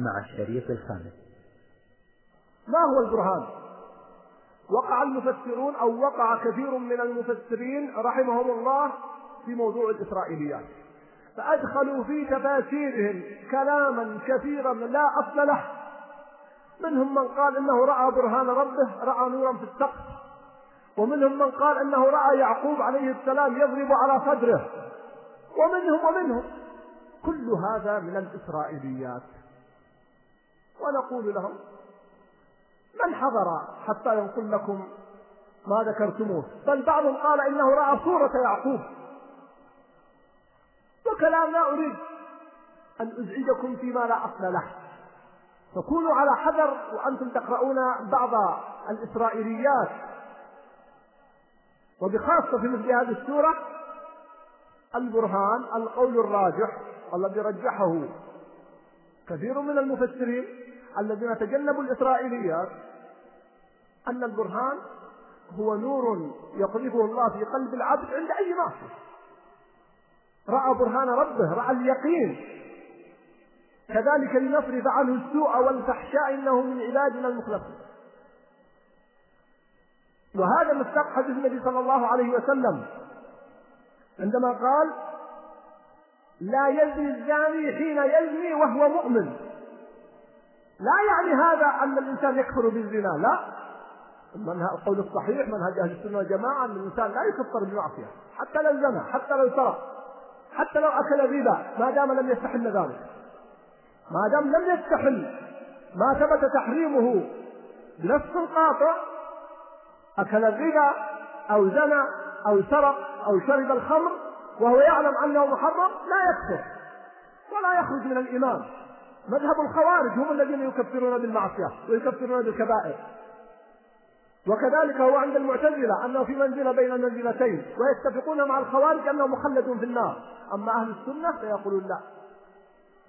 مع الشريط الخامس. ما هو البرهان؟ وقع المفسرون أو وقع كثير من المفسرين رحمهم الله في موضوع الإسرائيليات. فأدخلوا في تفاسيرهم كلاما كثيرا لا أصل له. منهم من قال إنه رأى برهان ربه رأى نورا في السقف. ومنهم من قال إنه رأى يعقوب عليه السلام يضرب على صدره. ومنهم ومنهم. كل هذا من الإسرائيليات. ونقول لهم من حضر حتى ينقل لكم ما ذكرتموه؟ بل بعضهم قال إنه رأى صورة يعقوب. وكلام لا أريد أن أزعجكم فيما لا أصل له. فكونوا على حذر وأنتم تقرؤون بعض الإسرائيليات. وبخاصة في مثل هذه السورة البرهان القول الراجح الذي رجحه كثير من المفسرين الذين تجنبوا الإسرائيليات أن البرهان هو نور يقذفه الله في قلب العبد عند أي معصية رأى برهان ربه رأى اليقين. كذلك لنصرف عنه السوء والفحشاء إنه من عبادنا المخلصين. وهذا مصداق حديث النبي صلى الله عليه وسلم. عندما قال لا يزني الزاني حين يزني وهو مؤمن. لا يعني هذا أن الإنسان يكفر بالزنا لا. القول الصحيح منهج أهل السنة والجماعة أن الإنسان لا يكفر بالمعصية حتى لو زنى حتى لو سرق حتى لو أكل الربا ما دام لم يستحل ذلك. ما دام لم يستحل ما ثبت تحريمه بنص قاطع أكل الربا أو زنى أو سرق أو شرب الخمر وهو يعلم أنه محرم لا يكفر ولا يخرج من الإيمان. مذهب الخوارج هم الذين يكفرون بالمعصية ويكفرون بالكبائر. وكذلك هو عند المعتزلة أنه في منزلة بين المنزلتين ويتفقون مع الخوارج أنه مخلد في النار. أما أهل السنة فيقولون لا.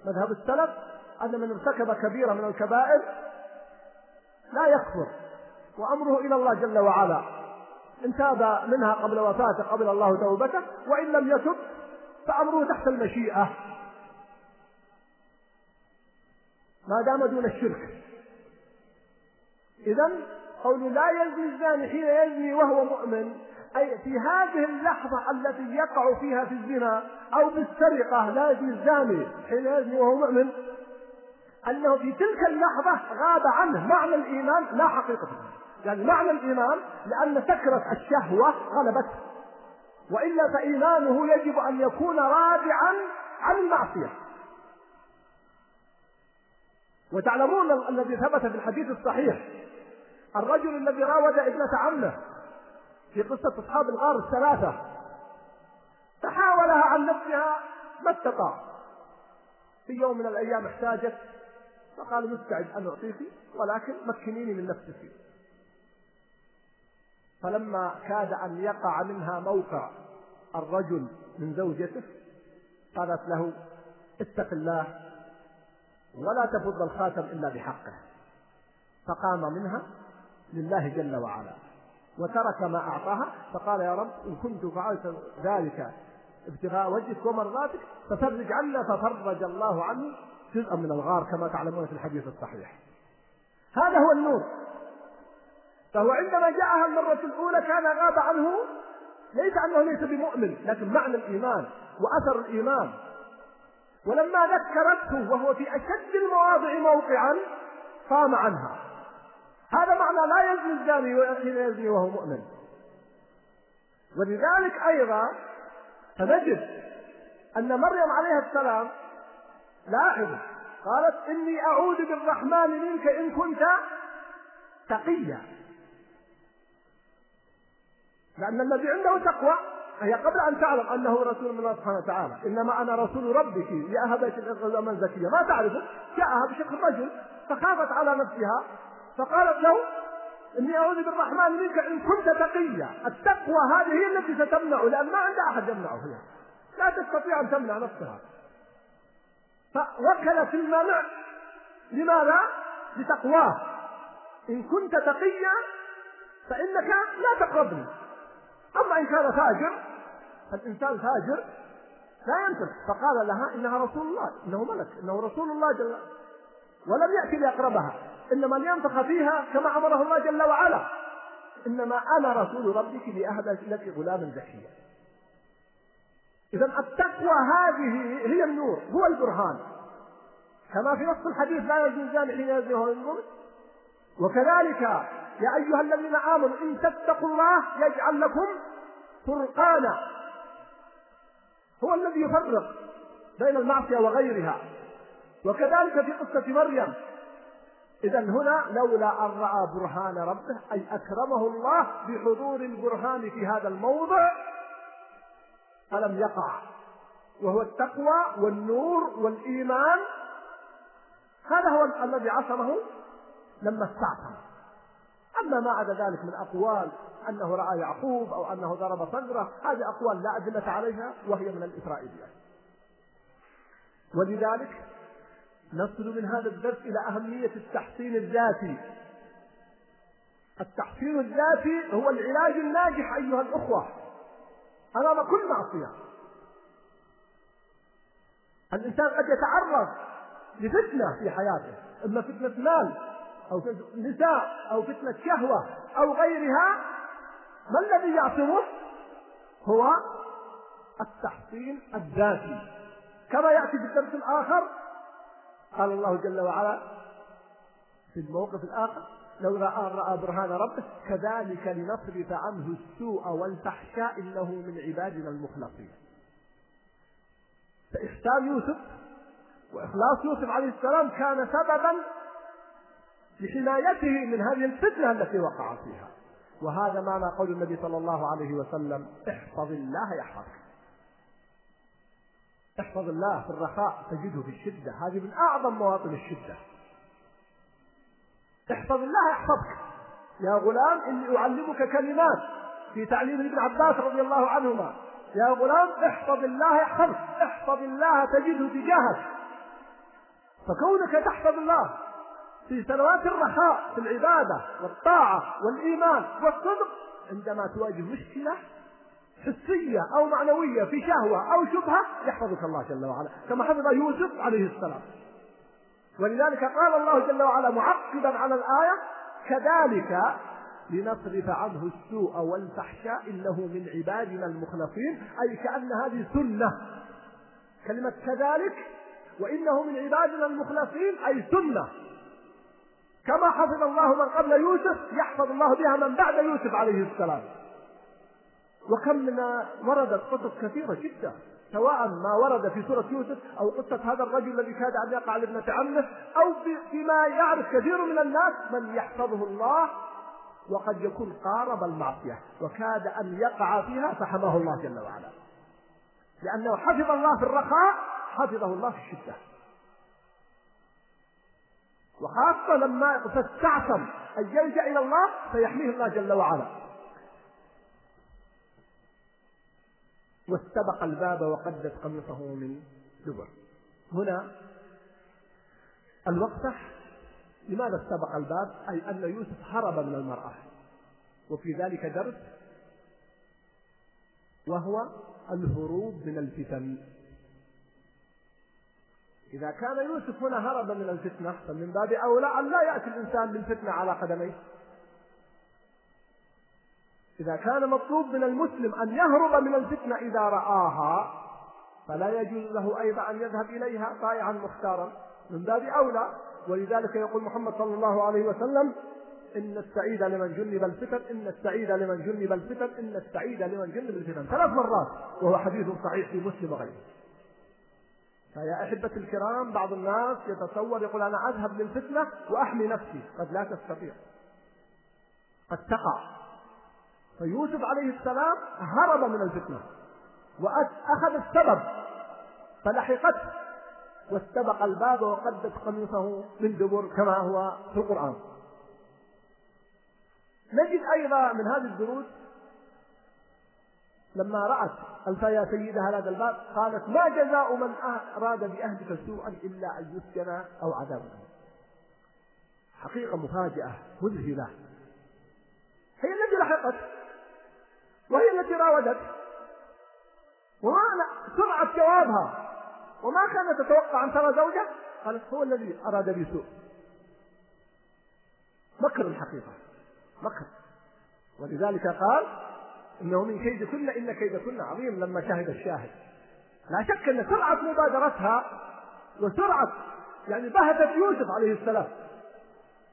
مذهب السلف أن من ارتكب كبيرة من الكبائر لا يكفر وأمره إلى الله جل وعلا. إن تاب منها قبل وفاته قبل الله توبته وإن لم يتب فأمره تحت المشيئة. ما دام دون الشرك. إذا قول لا يزني الزاني حين يزني وهو مؤمن أي في هذه اللحظة التي يقع فيها في الزنا أو بالسرقة لا يزني الزاني حين يزني وهو مؤمن أنه في تلك اللحظة غاب عنه معنى الإيمان لا حقيقة يعني معنى الإيمان لأن سكرة الشهوة غلبته وإلا فإيمانه يجب أن يكون رادعا عن المعصية وتعلمون الذي ثبت في الحديث الصحيح الرجل الذي راود ابنة عمه في قصة أصحاب الغار الثلاثة تحاولها عن نفسها ما استطاع. في يوم من الأيام احتاجت فقال مستعد أن أعطيك ولكن مكنيني من نفسك. فلما كاد أن يقع منها موقع الرجل من زوجته قالت له اتق الله ولا تفض الخاتم إلا بحقه. فقام منها لله جل وعلا. وترك ما أعطاها فقال يا رب إن كنت فعلت ذلك ابتغاء وجهك ومرضاتك ففرج عنا ففرج الله عني جزءا من الغار كما تعلمون في الحديث الصحيح. هذا هو النور. فهو عندما جاءها المرة الأولى كان غاب عنه ليس أنه ليس بمؤمن لكن معنى الإيمان وأثر الإيمان. ولما ذكرته وهو في أشد المواضع موقعا قام عنها. هذا معنى لا يزني الزاني حين يزني وهو مؤمن. ولذلك أيضا فنجد أن مريم عليها السلام لاحظوا قالت إني أعوذ بالرحمن منك إن كنت تقيا. لأن الذي عنده تقوى هي قبل أن تعلم أنه رسول من الله سبحانه وتعالى. إنما أنا رسول ربك يا أهبة الغلام زكية. ما تعرفه جاءها بشكل رجل فخافت على نفسها فقالت له إني أعوذ بالرحمن منك إن كنت تقيا. التقوى هذه هي التي ستمنع لأن ما عند أحد يمنعه هي. لا تستطيع أن تمنع نفسها. فوكلت المنع. لماذا؟ لتقواه. إن كنت تقيا فإنك لا تقربني. أما إن كان فاجر فالإنسان فاجر لا ينطق فقال لها إنها رسول الله إنه ملك إنه رسول الله جل ولم يأتي ليقربها. إنما لينفخ فيها كما أمره الله جل وعلا. إنما أنا رسول ربك لأهدى لك غلاما زكيا. إذا التقوى هذه هي النور هو البرهان. كما في نص الحديث لا الزاني حين ينظر وكذلك يا أيها الذين آمنوا إن تتقوا الله يجعل لكم فرقانا. هو الذي يفرق بين المعصية وغيرها. وكذلك في قصة مريم. إذا هنا لولا أن رأى برهان ربه أي أكرمه الله بحضور البرهان في هذا الموضع فلم يقع. وهو التقوى والنور والإيمان. هذا هو الذي عصمه لما استعصم أما ما عدا ذلك من أقوال أنه رأى يعقوب أو أنه ضرب صدره هذه أقوال لا أدلة عليها وهي من الإسرائيليات ولذلك نصل من هذا الدرس إلى أهمية التحصين الذاتي. التحصين الذاتي هو العلاج الناجح أيها الأخوة أمام كل معصية. الإنسان قد يتعرض لفتنة في حياته إما فتنة مال أو فتنة نساء أو فتنة شهوة أو غيرها ما الذي يعصمه؟ هو التحصين الذاتي. كما يأتي في الدرس الآخر قال الله جل وعلا في الموقف الآخر لو رأى رأى برهان ربه كذلك لنصرف عنه السوء والفحشاء إنه من عبادنا المخلصين. فإحسان يوسف وإخلاص يوسف عليه السلام كان سببا لحمايته من هذه الفتنة التي وقع فيها. وهذا معنى قول النبي صلى الله عليه وسلم احفظ الله يحفظك احفظ الله في الرخاء تجده في الشدة. هذه من أعظم مواطن الشدة. احفظ الله يحفظك. يا غلام إني أعلمك كلمات. في تعليم ابن عباس رضي الله عنهما يا غلام احفظ الله يحفظك. احفظ الله تجده تجاهك فكونك تحفظ الله في سنوات الرخاء في العبادة والطاعة والإيمان والصدق. عندما تواجه مشكلة حسية أو معنوية في شهوة أو شبهة يحفظك الله جل وعلا كما حفظ يوسف عليه السلام. ولذلك قال الله جل وعلا معقبا على الآية كذلك لنصرف عنه السوء والفحشاء إنه من عبادنا المخلصين. أي كأن هذه سنة. كلمة كذلك وإنه من عبادنا المخلصين أي سنة. كما حفظ الله من قبل يوسف يحفظ الله بها من بعد يوسف عليه السلام. وكم من وردت قصص كثيرة جدا سواء ما ورد في سورة يوسف أو قصة هذا الرجل الذي كاد أن يقع لابنة عمه أو فيما يعرف كثير من الناس من يحفظه الله وقد يكون قارب المعصية وكاد أن يقع فيها فحماه الله جل وعلا. لأنه حفظ الله في الرخاء حفظه الله في الشدة. وخاصة لما تستعصم أن يلجأ إلى الله فيحميه الله جل وعلا. واستبق الباب وقدت قميصه من دبر. هنا الوقفة لماذا استبق الباب؟ أي أن يوسف هرب من المرأة. وفي ذلك درس وهو الهروب من الفتن. إذا كان يوسف هنا هرب من الفتنة فمن باب أولى أن لا يأتي الإنسان بالفتنة على قدميه. إذا كان مطلوب من المسلم أن يهرب من الفتنة إذا رآها فلا يجوز له أيضا أن يذهب إليها طائعا مختارا. من باب أولى ولذلك يقول محمد صلى الله عليه وسلم إن السعيد لمن جنب الفتن إن السعيد لمن جنب الفتن إن السعيد لمن جنب الفتن. ثلاث مرات وهو حديث صحيح في مسلم وغيره. فيا أحبة الكرام بعض الناس يتصور يقول أنا أذهب للفتنة وأحمي نفسي. قد لا تستطيع. قد تقع. فيوسف عليه السلام هرب من الفتنة. وأخذ السبب. فلحقته واستبق الباب وقدت قميصه من دبر كما هو في القرآن. نجد أيضا من هذه الدروس لما رأت الفيا سيدها هذا الباب قالت ما جزاء من أراد بأهلك سوءا إلا أن يسجن أو عذاب حقيقة مفاجئة مذهلة. هي التي لحقت وهي التي راودت وما سرعة جوابها وما كانت تتوقع أن ترى زوجة قالت هو الذي أراد بي سوء. مكر الحقيقة مكر. ولذلك قال إنه من كيد كن إن كيد كن عظيم لما شهد الشاهد. لا شك إن سرعة مبادرتها وسرعة يعني بهتت يوسف عليه السلام.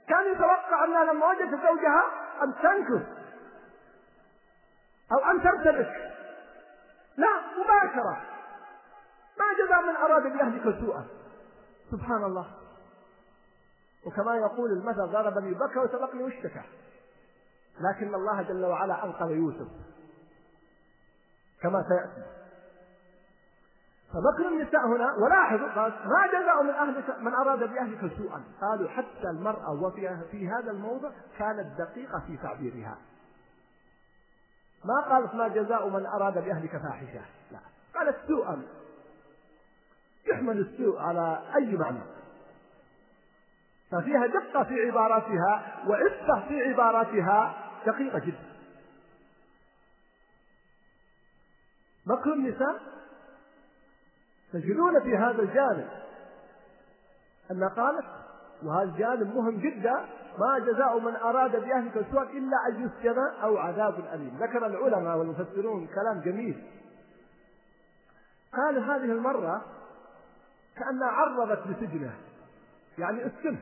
كان يتوقع أنها لما وجدت زوجها أن تنكف أو أن ترتبك. لا مباشرة. ما جزاء من أراد باهلك سوءا. سبحان الله. وكما يقول المثل ضربني بكى وسبقني واشتكى. لكن الله جل وعلا أنقذ يوسف. كما سيأتي. فمكر النساء هنا ولاحظوا قال ما جزاء من أهلك من أراد بأهلك سوءا. قالوا حتى المرأة وفي في هذا الموضع كانت دقيقة في تعبيرها. ما قالت ما جزاء من أراد بأهلك فاحشة. لا. قالت سوءا. يحمل السوء على أي معنى. ففيها دقة في عباراتها وعفة في عباراتها دقيقة جدا. مكر النساء. تجدون في هذا الجانب أن قالت وهذا الجانب مهم جدا ما جزاء من أراد بأهلك سوءا إلا أن يسجن أو عذاب أليم. ذكر العلماء والمفسرون كلام جميل. قال هذه المرة كأنها عرضت بسجنه يعني السم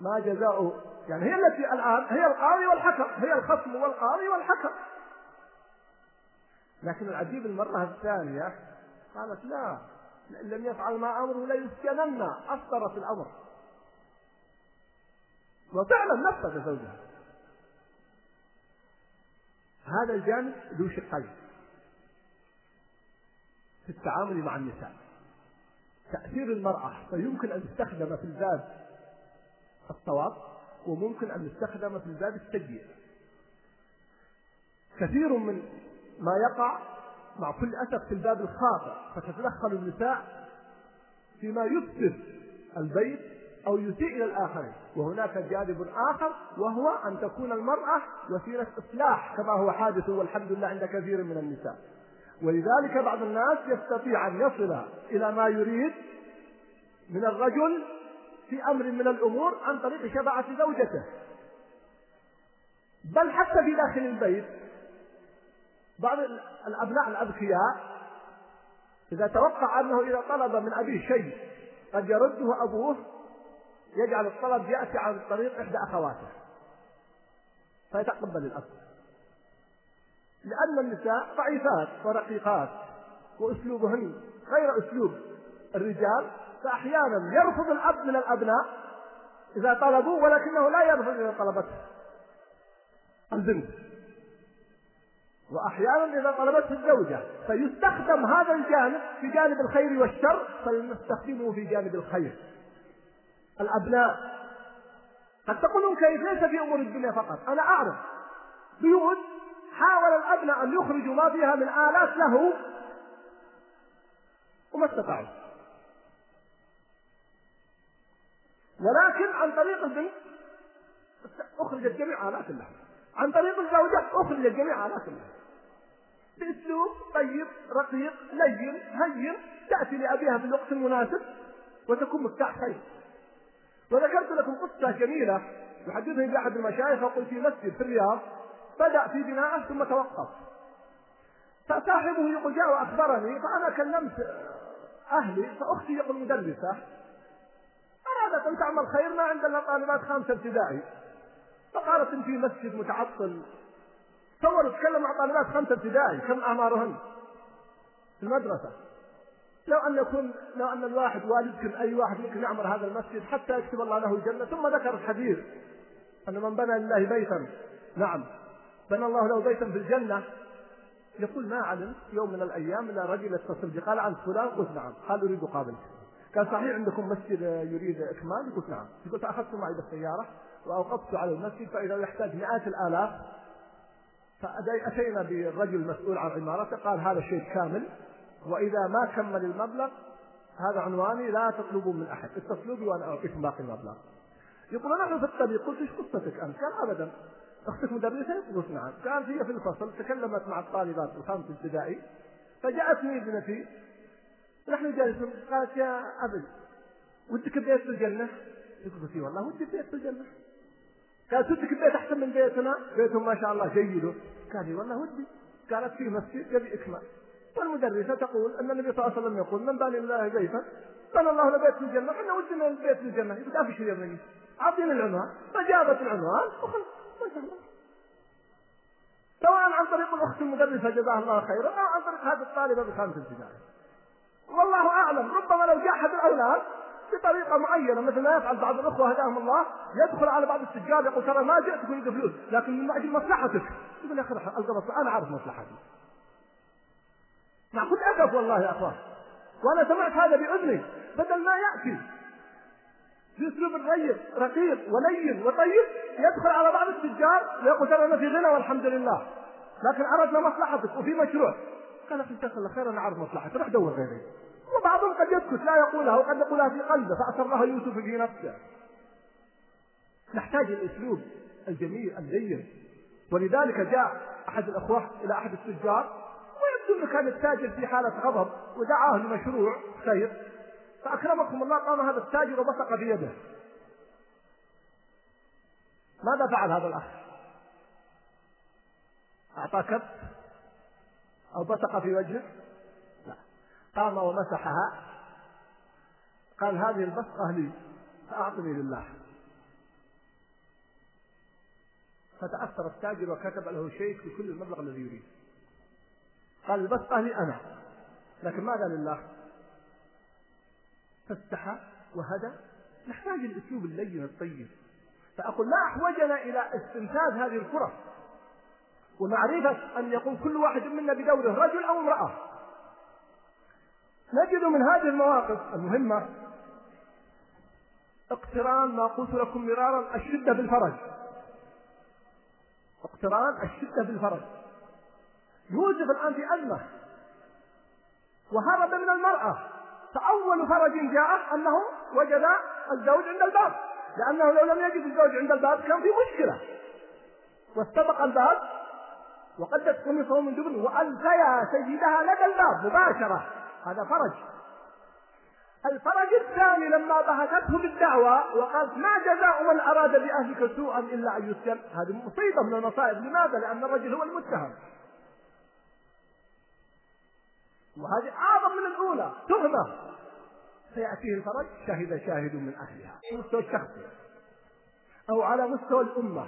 ما جزاء يعني هي التي الآن هي القاضي والحكم هي الخصم والقاضي والحكم. لكن العجيب المرة الثانية قالت لا إن لم يفعل ما أمره ليسجنن أصدرت الأمر. وفعلا نفذ زوجها. هذا الجانب ذو شقين في التعامل مع النساء. تأثير المرأة فيمكن أن تستخدم في الباب الصواب وممكن أن يستخدم في الباب السيء. كثير من ما يقع مع كل أسف في الباب الخاطئ فتتدخل النساء فيما يفسد البيت أو يسيء إلى الآخرين. وهناك جانب آخر وهو أن تكون المرأة وسيلة إصلاح كما هو حادث والحمد لله عند كثير من النساء. ولذلك بعض الناس يستطيع أن يصل إلى ما يريد من الرجل في أمر من الأمور عن طريق شفاعة زوجته. بل حتى في داخل البيت بعض الأبناء الأذكياء إذا توقع أنه إذا طلب من أبيه شيء قد يرده أبوه يجعل الطلب يأتي عن طريق إحدى أخواته. فيتقبل الأب. لأن النساء ضعيفات ورقيقات وأسلوبهن غير أسلوب الرجال فأحيانا يرفض الأب من الأبناء إذا طلبوا ولكنه لا يرفض إذا طلبته. البنت. وأحيانا إذا طلبته الزوجة فيستخدم هذا الجانب في جانب الخير والشر فلنستخدمه في جانب الخير. الأبناء قد تقولون كيف؟ ليس في أمور الدنيا فقط. أنا أعرف بيوت حاول الأبناء أن يخرجوا ما فيها من آلات له وما استطاعوا. ولكن عن طريق البنت أخرجت جميع آلات الله. عن طريق الزوجة أخرجت جميع آلات الله. بأسلوب طيب رقيق لين هين تأتي لأبيها في الوقت المناسب وتكون مفتاح خير. وذكرت لكم قصة جميلة يحدثني بأحد المشايخ يقول في مسجد في الرياض بدأ في بنائه ثم توقف. فصاحبه يقول جاء وأخبرني فأنا كلمت أهلي فأختي يقول مدرسة أرادت أن تعمل خير ما عندنا طالبات خامسة ابتدائي. فقالت إن في مسجد متعطل تصور تكلم مع طالبات خمسة ابتدائي كم أعمارهن في المدرسة. لو أن يكون لو أن الواحد والدكم أي واحد ممكن يعمر هذا المسجد حتى يكتب الله له الجنة ثم ذكر الحديث أن من بنى لله بيتا نعم بنى الله له بيتا في الجنة يقول ما علم؟ يوم من الأيام إلا رجل يتصل بي قال عن فلان قلت نعم قال أريد قابلك قال صحيح عندكم مسجد يريد إكمال؟ قلت نعم. قلت أخذت معي بالسيارة وأوقفت على المسجد فإذا يحتاج مئات الآلاف فأتينا بالرجل المسؤول عن عمارته قال هذا شيء كامل وإذا ما كمل المبلغ هذا عنواني لا تطلبوا من أحد اتصلوا بي وأنا أعطيكم باقي المبلغ يقول نحن في الطريق قلت إيش قصتك أنت؟ قال أبدا أختك مدرسة؟ قلت نعم قال هي في الفصل تكلمت مع الطالبات الخامس ابتدائي فجاءتني ابنتي نحن جالسون قالت يا أبي ودك بيت في الجنة؟ قلت والله ودي بيت في الجنة قالت ودك بيت أحسن من بيتنا؟ بيتهم ما شاء الله جيد. قال لي والله ودي. قالت في مسجد يبي إكمال. والمدرسة تقول أن النبي صلى الله عليه وسلم يقول من بنى الله بيتا بنى الله له بيت في الجنة إحنا ودنا البيت في الجنة. يقول في شيء يبغي أعطيني العنوان فجابت العنوان وخلص. ما شاء الله. سواء عن طريق الأخت المدرسة جزاها الله خيرا أو عن طريق هذه الطالبة بخامة ابتدائي والله أعلم ربما لو جاء أحد الأولاد بطريقة معينة مثل ما يفعل بعض الأخوة هداهم الله يدخل على بعض التجار يقول ترى ما جئت تقول فلوس لكن من أجل مصلحتك. يقول يا أخي ألقى أنا أعرف مصلحتي. ما كنت أقف والله يا أخوان. وأنا سمعت هذا بأذني. بدل ما يأتي بأسلوب رقيق رقيق ولين وطيب يدخل على بعض التجار ويقول ترى أنا في غنى والحمد لله. لكن أردنا مصلحتك وفي مشروع. قال أخي جزاك الله خير أنا أعرف مصلحتك روح دور غيري. وبعضهم قد يسكت لا يقولها وقد يقولها في قلبه فأسرها يوسف في نفسه نحتاج الأسلوب الجميل اللين ولذلك جاء أحد الأخوة إلى أحد التجار ويبدو أنه كان التاجر في حالة غضب ودعاه لمشروع خير فأكرمكم الله قام هذا التاجر وبصق بيده ماذا فعل هذا الأخ؟ أعطاه كف أو بصق في وجهه؟ قام ومسحها. قال هذه البصقة لي فأعطني لله. فتأثر التاجر وكتب له شيك بكل المبلغ الذي يريد. قال البصقة لي أنا لكن ماذا لله؟ فاستحى وهدى. نحتاج الأسلوب اللين الطيب. فأقول لا أحوجنا إلى استنفاذ هذه الفرص. ومعرفة أن يقوم كل واحد منا بدوره رجل أو امرأة. نجد من هذه المواقف المهمة اقتران ما قلت لكم مرارا الشدة بالفرج. اقتران الشدة بالفرج. يوسف الآن في أزمة. وهرب من المرأة. فأول فرج جاءه أنه وجد الزوج عند الباب. لأنه لو لم يجد الزوج عند الباب كان في مشكلة. واستبق الباب. وقدت قميصه من دبر وألقيا سيدها لدى الباب مباشرة. هذا فرج. الفرج الثاني لما بهتته بالدعوة وقالت ما جزاء من أراد بأهلك سوءا إلا أن يسجن هذه مصيبة من المصائب. لماذا؟ لأن الرجل هو المتهم. وهذه أعظم من الأولى. تهمة سيأتيه الفرج. شهد شاهد من أهلها. على مستوى الشخصي أو على مستوى الأمة.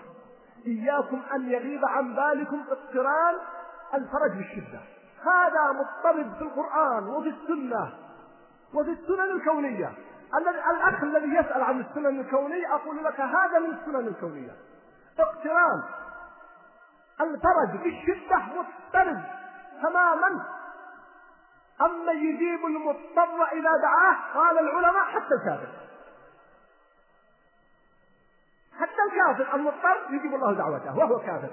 إياكم أن يغيب عن بالكم اقتران الفرج بالشدة. هذا مضطرب في القرآن وفي السنة وفي السنن الكونية. الأخ الذي يسأل عن السنن الكونية أقول لك هذا من السنن الكونية. اقتران. الفرج بالشدة مضطرب تماما. أما يجيب المضطر إذا دعاه قال العلماء حتى الكافر. حتى الكافر المضطر يجيب الله دعوته وهو كافر.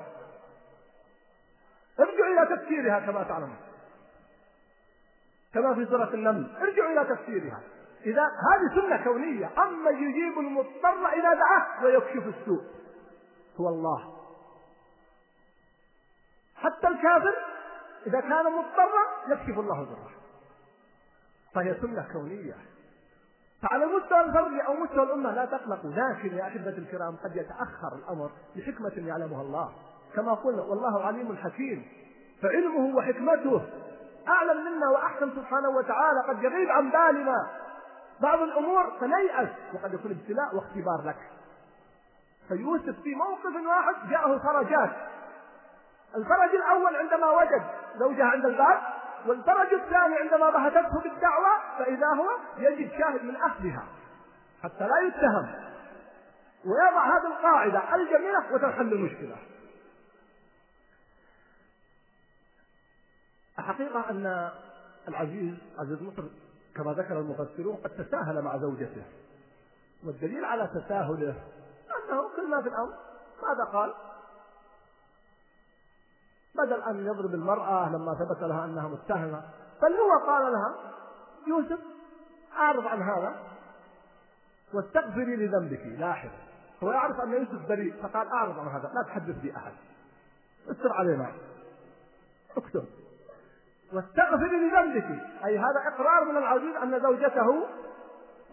ارجعوا إلى تفسيرها كما تعلمون. كما في سورة النمل. ارجعوا إلى تفسيرها. إذا هذه سنة كونية. أما يجيب المضطر إذا دعاه ويكشف السوء. هو الله. حتى الكافر إذا كان مضطرا يكشف الله ضره. فهي سنة كونية. فعلى مستوى الفرد أو مستوى الأمة لا تقلقوا. لكن يا أحبة الكرام قد يتأخر الأمر لحكمة يعلمها الله. كما قلنا والله عليم حكيم. فعلمه وحكمته أعلم منا وأحكم سبحانه وتعالى. قد يغيب عن بالنا بعض الأمور فنيأس وقد يكون ابتلاء واختبار لك. فيوسف في موقف واحد جاءه فرجات الفرج الأول عندما وجد زوجها عند الباب والفرج الثاني عندما بهتته بالدعوة فإذا هو يجد شاهد من أهلها حتى لا يتهم. ويضع هذه القاعدة الجميلة وتنحل المشكلة. الحقيقة أن العزيز عزيز مصر كما ذكر المفسرون قد تساهل مع زوجته. والدليل على تساهله أنه كل ما في الأمر. ماذا قال؟ بدل أن يضرب المرأة لما ثبت لها أنها متهمة بل هو قال لها يوسف أعرض عن هذا واستغفري لذنبك. لاحظ. هو يعرف أن يوسف بريء فقال أعرض عن هذا لا تحدث بي أحد. استر علينا. اكتب. واستغفري لذنبك. أي هذا إقرار من العزيز أن زوجته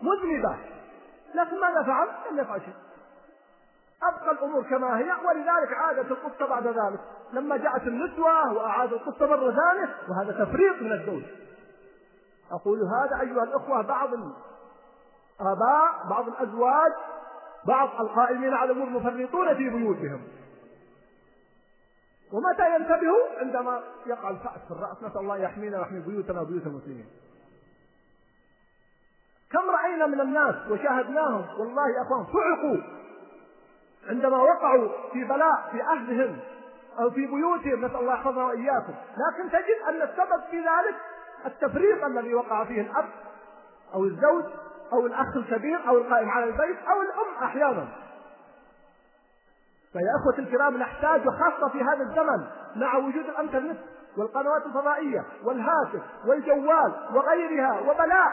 مذنبة. لكن ماذا فعل؟ لم يفعل شيء. أبقى الأمور كما هي ولذلك عادت القصة بعد ذلك. لما جاءت النسوة وأعاد القصة مرة ثانية وهذا تفريط من الزوج. أقول هذا أيها الأخوة بعض الآباء بعض الأزواج بعض القائمين على الأمور مفرطون في بيوتهم. ومتى ينتبهوا عندما يقع الفأس في الرأس. نسأل الله يحمينا ويحمي بيوتنا وبيوت المسلمين. كم رأينا من الناس وشاهدناهم؟ والله يا أخوان صعقوا. عندما وقعوا في بلاء في أهلهم أو في بيوتهم نسأل الله يحفظنا وإياكم. لكن تجد أن السبب في ذلك التفريط الذي وقع فيه الأب أو الزوج أو الأخ الكبير أو القائم على البيت أو الأم أحيانا. فيا أخوة الكرام نحتاج وخاصة في هذا الزمن مع وجود الإنترنت والقنوات الفضائية والهاتف والجوال وغيرها وبلاء.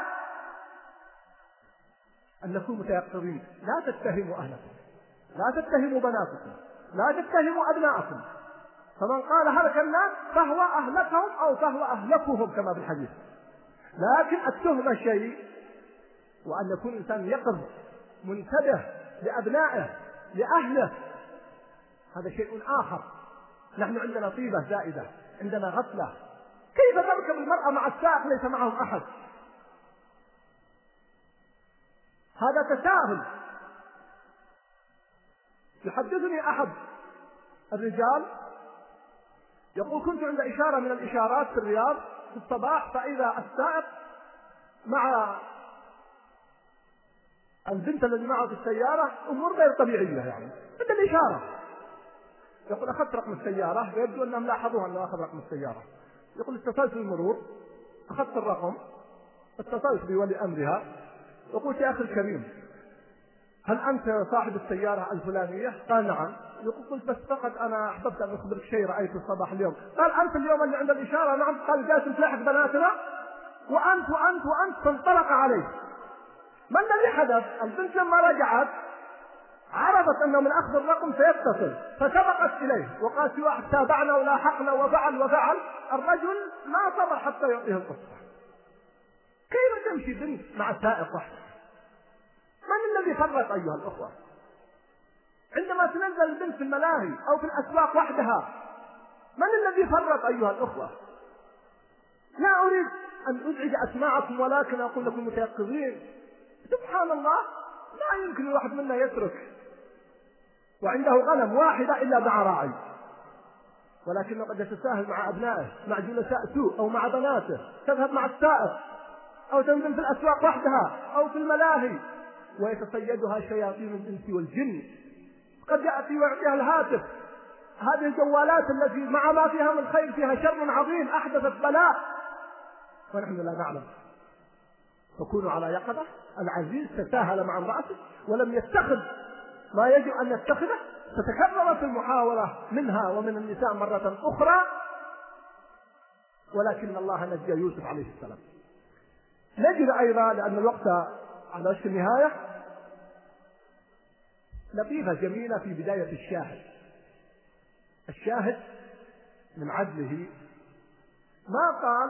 أن نكون متيقظين. لا تتهموا أهلكم. لا تتهموا بناتكم. لا تتهموا أبناءكم. فمن قال هلك الناس فهو أهلكهم أو فهو أهلكهم كما في الحديث. لكن التهمة شيء وأن يكون الإنسان يقظ منتبه لأبنائه لأهله هذا شيء آخر. نحن عندنا طيبة زائدة عندنا غفلة. كيف تركب المرأة مع السائق ليس معهم أحد؟ هذا تساهل. يحدثني أحد الرجال يقول كنت عند إشارة من الإشارات في الرياض في الصباح فإذا السائق مع البنت الذي معه في السيارة أمور غير طبيعية يعني. مثل الإشارة. يقول أخذت رقم السيارة ويبدو أنهم لاحظوا أنه أخذ رقم السيارة. يقول اتصلت بالمرور أخذت الرقم اتصلت بولي أمرها. وقلت يا أخي الكريم هل أنت صاحب السيارة الفلانية؟ قال نعم. يقول قلت بس فقط أنا أحببت أن أخبرك شيء رأيته الصباح اليوم. قال أنت اليوم اللي عند الإشارة نعم. قال جالس تلاحق بناتنا. وأنت وأنت وأنت فانطلق عليه. ما الذي حدث؟ البنت لما رجعت عرفت أنه من أخذ الرقم سيتصل فسبقت إليه وقالت في واحد تابعنا ولاحقنا وفعل وفعل الرجل ما صبر حتى يعطيه القصة كيف تمشي بنت مع سائق واحد؟ من الذي فرق أيها الأخوة؟ عندما تنزل البنت في الملاهي أو في الأسواق وحدها من الذي فرق أيها الأخوة؟ لا أريد أن أزعج أسماعكم ولكن أقول لكم متيقظين. سبحان الله لا يمكن الواحد منا يترك وعنده غنم واحدة إلا مع راعي. ولكنه قد يتساهل مع أبنائه مع جلساء سوء أو مع بناته تذهب مع السائق أو تنزل في الأسواق وحدها أو في الملاهي. ويتصيدها شياطين الإنس والجن. قد يأتي ويعطيها الهاتف. هذه الجوالات التي مع ما فيها من خير فيها شر عظيم أحدثت بلاء. ونحن لا نعلم. فكونوا على يقظة. العزيز تساهل مع امرأته ولم يتخذ ما يجب أن يتخذه فتكررت المحاولة منها ومن النساء مرة أخرى ولكن الله نجى يوسف عليه السلام. نجد أيضا لأن الوقت على وشك النهاية لطيفة جميلة في بداية الشاهد. الشاهد من عدله. ما قال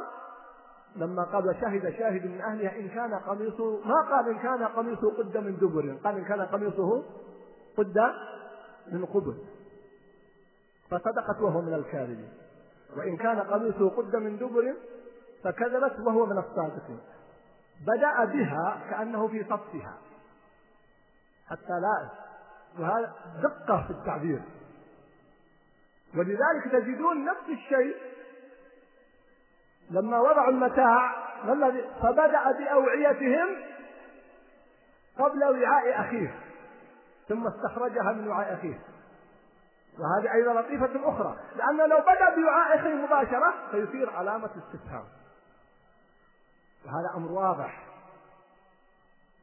لما قال وشهد شاهد من أهلها إن كان قميصه ما قال إن كان قميصه قد من دبر قال إن كان قميصه قد من قبل. فصدقت وهو من الكاذبين. وإن كان قميصه قد من دبر فكذبت وهو من الصادقين. بدأ بها كأنه في صفها. حتى لا وهذا دقة في التعبير. ولذلك تجدون نفس الشيء لما وضعوا المتاع فبدأ بأوعيتهم قبل وعاء أخيه. ثم استخرجها من وعاء أخيه. وهذه أيضا لطيفة أخرى لأنه لو بدأ بوعاء أخيه مباشرة فيثير علامة استفهام. وهذا أمر واضح.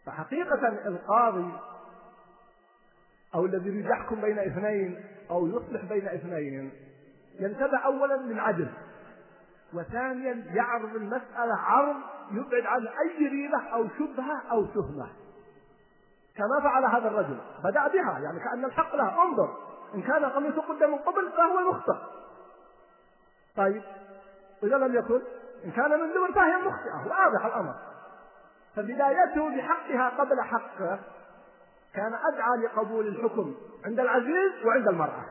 فحقيقة القاضي أو الذي يريد يحكم بين اثنين أو يصلح بين اثنين ينتبه أولا للعدل وثانيا يعرض المسألة عرض يبعد عن أي ريبة أو شبهة أو تهمة. كما فعل هذا الرجل. بدأ بها يعني كأن الحق له انظر إن كان قميصه قد من قبل فهو المخطئ طيب إذا لم يكن إن كان من دبر فهي مخطئة. واضح الأمر. فبدايته بحقها قبل حقه كان أدعى لقبول الحكم عند العزيز وعند المرأة.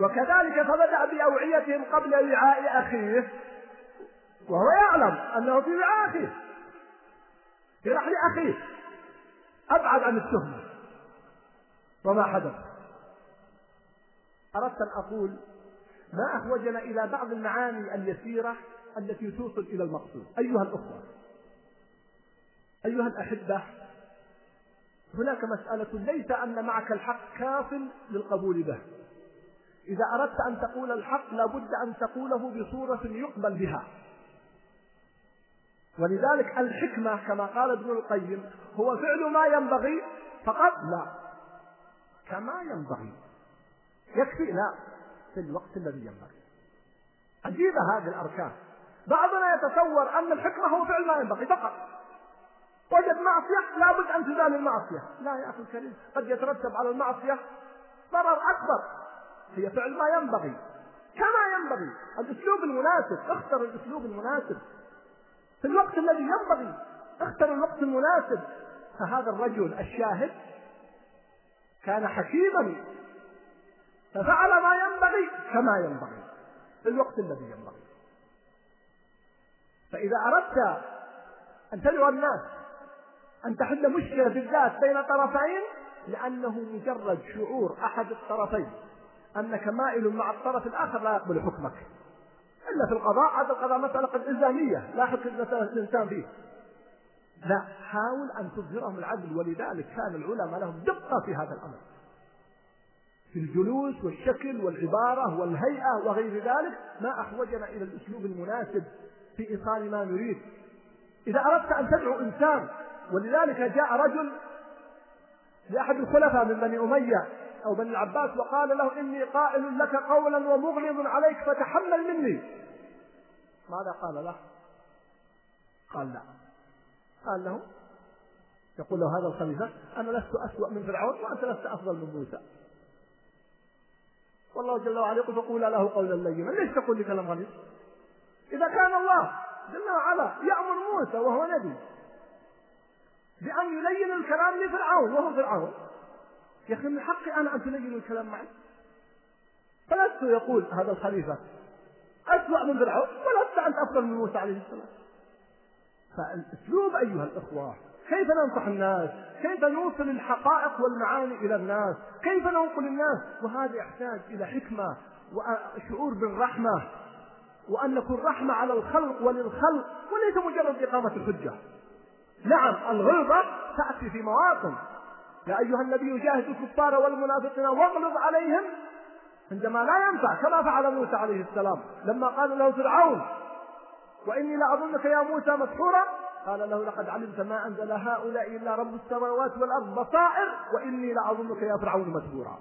وكذلك فبدأ بأوعيتهم قبل وعاء أخيه. وهو يعلم أنه في وعاء أخيه. في رحل أخيه. أبعد عن التهمة. وما حدث. أردت أن أقول ما أحوجنا إلى بعض المعاني اليسيرة التي توصل إلى المقصود. أيها الأخوة أيها الأحبة هناك مسألة ليس أن معك الحق كاف للقبول به. إذا أردت أن تقول الحق لابد أن تقوله بصورة يقبل بها. ولذلك الحكمة كما قال ابن القيم هو فعل ما ينبغي فقط لا. كما ينبغي. يكفي لا في الوقت الذي ينبغي. عجيبة هذه الأركان. بعضنا يتصور أن الحكمة هو فعل ما ينبغي فقط. وجد معصية لابد أن تزال المعصية. لا يا أخي الكريم قد يترتب على المعصية ضرر أكبر. هي فعل ما ينبغي. كما ينبغي. الأسلوب المناسب اختر الأسلوب المناسب. في الوقت الذي ينبغي اختر الوقت المناسب فهذا الرجل الشاهد كان حكيما ففعل ما ينبغي كما ينبغي في الوقت الذي ينبغي. فإذا أردت أن تدعو الناس أن تحل مشكلة بالذات بين طرفين لأنه مجرد شعور أحد الطرفين أنك مائل مع الطرف الآخر لا يقبل حكمك. إلا في القضاء هذا القضاء مسألة قد إلزامية لا حكم الإنسان فيه. لا حاول أن تظهرهم العدل ولذلك كان العلماء لهم دقة في هذا الأمر. في الجلوس والشكل والعبارة والهيئة وغير ذلك ما أحوجنا إلى الأسلوب المناسب في إيصال ما نريد. إذا أردت أن تدعو إنسان ولذلك جاء رجل لأحد الخلفاء من بني أمية أو بني العباس وقال له إني قائل لك قولا ومغلظ عليك فتحمل مني. ماذا قال له؟ قال لا. قال له يقول له هذا الخليفة أنا لست أسوأ من فرعون وأنت لست أفضل من موسى. والله جل وعلا يقول فقولا له قولا لينا. ليش تقول لي كلام غليظ؟ إذا كان الله جل وعلا يأمر موسى وهو نبي بأن يلين الكلام لفرعون وهو فرعون يا أخي من حقي أنا أن تلين الكلام معي. فلست يقول هذا الخليفة أسوأ من فرعون ولست أنت أفضل من موسى عليه السلام. فالأسلوب أيها الإخوة كيف ننصح الناس؟ كيف نوصل الحقائق والمعاني إلى الناس؟ كيف ننقل الناس؟ وهذا يحتاج إلى حكمة وشعور بالرحمة وأن نكون رحمة على الخلق وللخلق وليس مجرد إقامة الحجة. نعم الغلظة تأتي في مواطن. يا أيها النبي جاهد الكفار والمنافقين واغلظ عليهم عندما لا ينفع كما فعل موسى عليه السلام لما قال له فرعون وإني لأظنك يا موسى مسحورا؟ قال له لقد علمت ما أنزل هؤلاء إلا رب السماوات والأرض بصائر وإني لأظنك يا فرعون مسحورا.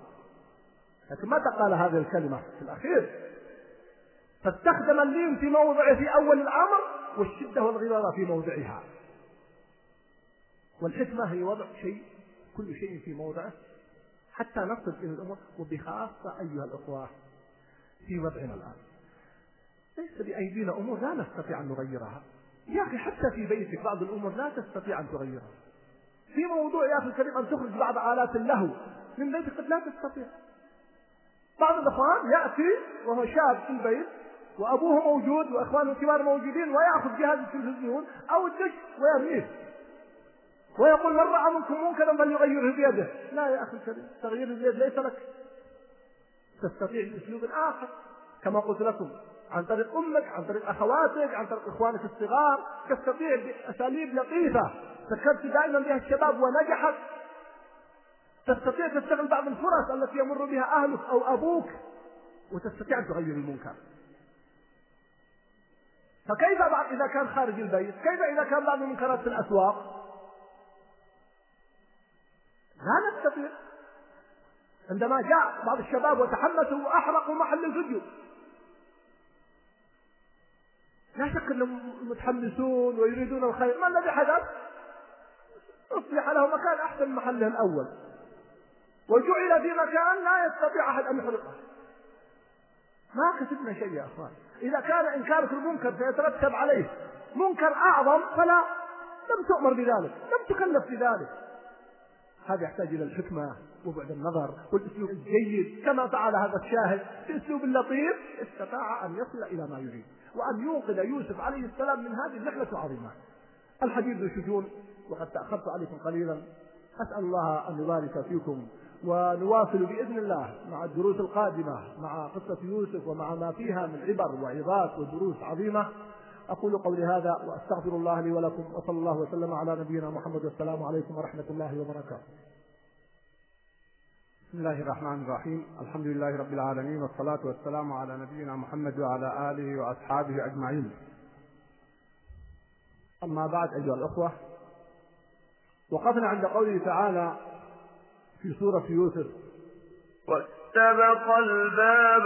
لكن متى قال هذه الكلمة؟ في الأخير. فاستخدم اللين في موضعه في أول الأمر والشدة والغلظة في موضعها. والحكمة هي وضع شيء كل شيء في موضعه حتى نصل إلى الأمور وبخاصة أيها الأخوة في وضعنا الآن. ليس بأيدينا أمور لا نستطيع أن نغيرها. يا أخي حتى في بيتك بعض الأمور لا تستطيع أن تغيرها. في موضوع يا أخي الكريم أن تخرج بعض آلات اللهو من بيتك قد لا تستطيع. بعض الإخوان يأتي وهو شاب في البيت وأبوه موجود وإخوانه الكبار موجودين ويأخذ جهاز التلفزيون أو الدش ويرميه. ويقول من رأى منكم منكرا فليغيره بيده. لا يا أخي الكريم تغيير اليد ليس لك. تستطيع بأسلوب آخر. كما قلت لكم عن طريق أمك عن طريق أخواتك عن طريق إخوانك الصغار تستطيع بأساليب لطيفة ذكرت دائما بها الشباب ونجحت. تستطيع تستغل بعض الفرص التي يمر بها أهلك أو أبوك وتستطيع أن تغير المنكر. فكيف بعد إذا كان خارج البيت؟ كيف إذا كان بعض المنكرات في الأسواق؟ لا نستطيع. عندما جاء بعض الشباب وتحمسوا وأحرقوا محل الفيديو. لا شك أنهم متحمسون ويريدون الخير. ما الذي حدث؟ اصلح له مكان أحسن من محله الأول. وجعل في مكان لا يستطيع أحد أن يحرقه. ما كسبنا شيء يا أخوان. إذا كان إنكارك المنكر سيترتب عليه. منكر أعظم فلا لم تؤمر بذلك لم تكلف بذلك. هذا يحتاج إلى الحكمة وبعد النظر والأسلوب الجيد كما فعل هذا الشاهد بأسلوب لطيف استطاع أن يصل إلى ما يريد وأن يوقظ يوسف عليه السلام من هذه النحلة العظيمة. الحديث ذو شجون وقد تأخرت عليكم قليلا. أسأل الله أن يبارك فيكم ونواصل بإذن الله مع الدروس القادمة مع قصة يوسف ومع ما فيها من عبر وعظات ودروس عظيمة. أقول قولي هذا وأستغفر الله لي ولكم وصلى الله وسلم على نبينا محمد والسلام عليكم ورحمة الله وبركاته. بسم الله الرحمن الرحيم. الحمد لله رب العالمين والصلاة والسلام على نبينا محمد وعلى آله وأصحابه أجمعين. أما بعد أيها الأخوة وقفنا عند قوله تعالى في سورة يوسف واستبق الباب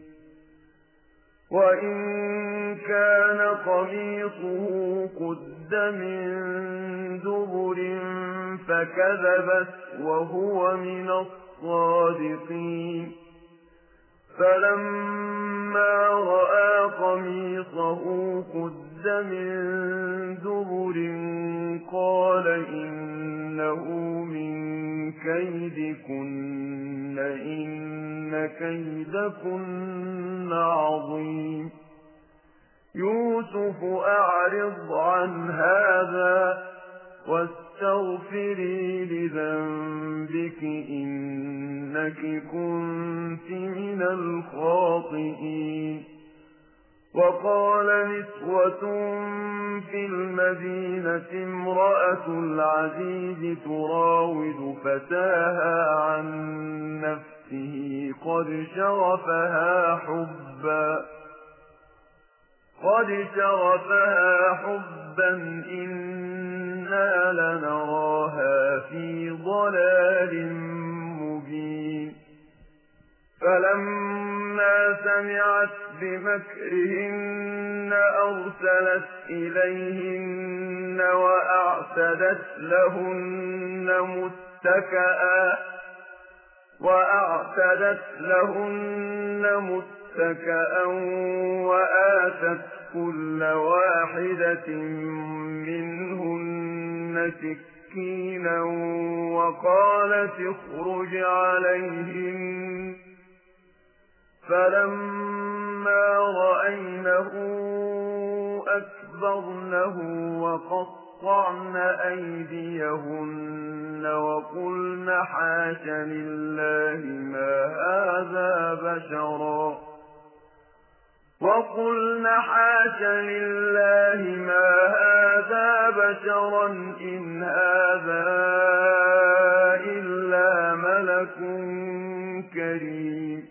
وإن كان قميصه قد من دبر فكذبت وهو من الصادقين فلما رأى قميصه قد من دبر قال إنه من كيدكن إن كيدكن عظيم يوسف أعرض عن هذا واستغفري لذنبك إنك كنت من الخاطئين وقال نسوة في المدينة امرأة العزيز تراود فتاها عن نفسه قد شرفها حبا قد شرفها حبا إنا لنراها في ضلال مبين فلما سمعت بمكرهن أرسلت إليهن وأعتدت لهن متكئا وأعتدت لهن متكئا وآتت كل واحدة منهن سكينا وقالت اخرج عليهن فلما رأينه أكبرنه وقطعن أيديهن وقلن حاش لله ما هذا بشرا وقلن حاش لله ما هذا بشرا إن هذا إلا ملك كريم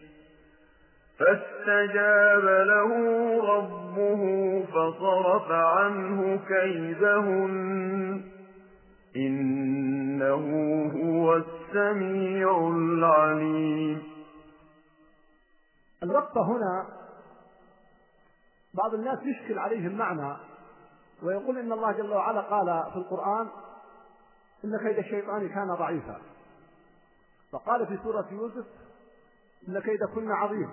فاستجاب له ربه فصرف عنه كيدهن. إنه هو السميع العليم. الوقفة هنا بعض الناس يشكل عليه المعنى ويقول إن الله جل وعلا قال في القرآن إن كيد الشيطان كان ضعيفا. فقال في سورة يوسف إن كيدكن عظيم.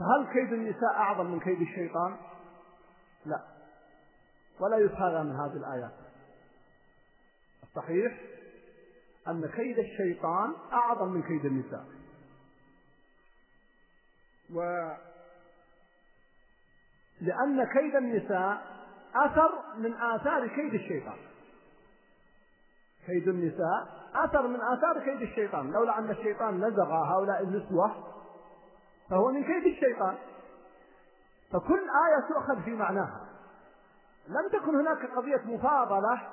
فهل كيد النساء أعظم من كيد الشيطان؟ لا. ولا يفهم من هذه الآيات الصحيح أن كيد الشيطان أعظم من كيد النساء. و لأن كيد النساء أثر من آثار كيد الشيطان. كيد النساء أثر من آثار كيد الشيطان. لولا أن الشيطان نزغ هؤلاء النسوة فهو من كيد الشيطان. فكل آية تؤخذ في معناها. لم تكن هناك قضية مفاضلة